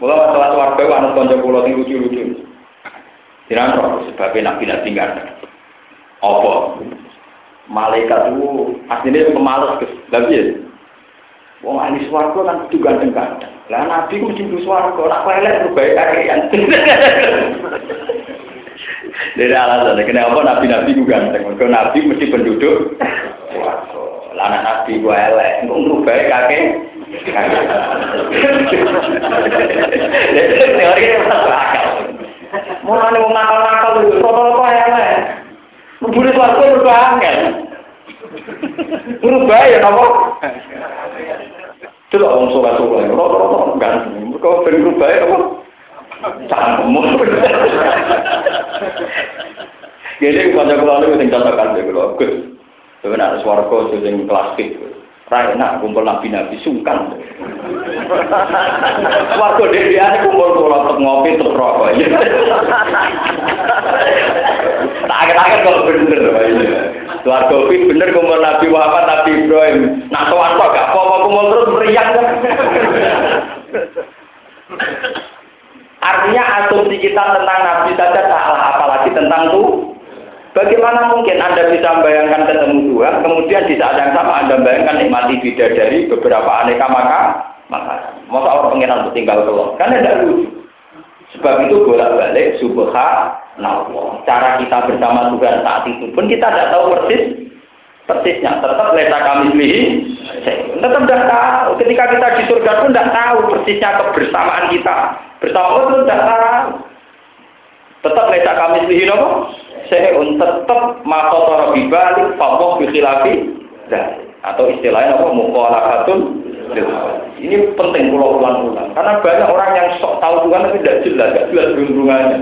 Mula masalah warga anak konco pulau ini lucu-lucu. Jangan roh sebabnya nabi nabi nggak ada. Apa? Malaikat itu aslinya pemalas ke ya. Wong ahli swarga kan kudu ganteng-ganteng. Lah nabi ku mesti swarga, nak elek baik akean. Dari alasan, kenapa nabi-nabi itu ganteng? Karena nabi mesti penduduk. Lana nabi gue elek, nggak merubah kakek. Teori ini masuk akal. Mau ane mau nakal-nakal itu, foto-foto elek. Membuli suatu berubah angin. Berubah ya. Itu lah orang sholat-sholat, rata-rata berubah ya. Cangkemmu. Jadi kanca kula niku sing catakan kula Gus. Sebenarnya swarga sing plastik. Rai enak kumpul nabi-nabi sungkan. Swarga dhewe kumpul kula ngopi terus rokok. Tak agak-agak kalau bener. Swarga kuwi bener kumpul Nabi Muhammad, Nabi Ibrahim. Nak sowan kok gak apa-apa kumpul terus meriang. Artinya asumsi kita tentang Nabi saja salah, apalagi tentang tuh. Bagaimana mungkin Anda bisa membayangkan ketemu Tuhan, kemudian di saat yang sama Anda bayangkan nikmati bidadari beberapa aneka maka maka Masa orang pengiran untuk tinggal keluar? Kan tidak lucu. Sebab itu bolak-balik subhanallah. Cara kita bersama Tuhan saat itu pun kita tidak tahu persis persisnya. Tetap leta kami lihi. Tetap tidak tahu. Ketika kita di surga pun tidak tahu persisnya kebersamaan kita. Bersama Allah pun tidak tahu. Tetap leta kami lihi nopo seun tetap makotoro bibalik famoh bikhilafi atau istilahnya apa mukhalakatun ini penting pulau ulang-ulang karena banyak orang yang sok tahu Tuhan tapi tidak jelas tidak jelas hubungannya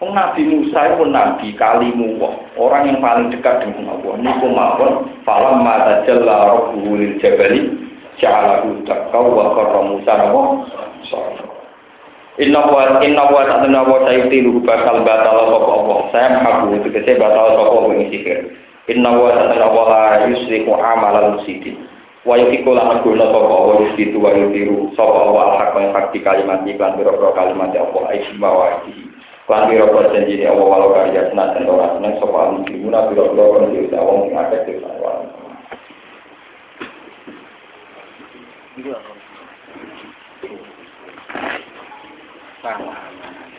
Nabi Musa itu nabi kalimu orang yang paling dekat dengan Allah. Ini kumawon falam mata jalla rabbuhu lil jabali ja'alahu dakau wa qarra Musa nawa Inna wa inna wa ta'ala wa sayyidu bakal batal sapa Allah. Saya mengaku tegese batal sapa wong sihir. Inna wa ta'ala wa la yusriku amalan musidin. Wa yufiku lan guna sapa Allah yusitu wa yutiru sapa Allah al-haq wa hak kalimat iklan biro kalimat Allah aisma wa aisih. Lan biro janji Allah walau karya senat dan ora seneng sapa muslimuna biro biro kan diusaha wong sing akeh dhewe. Tá.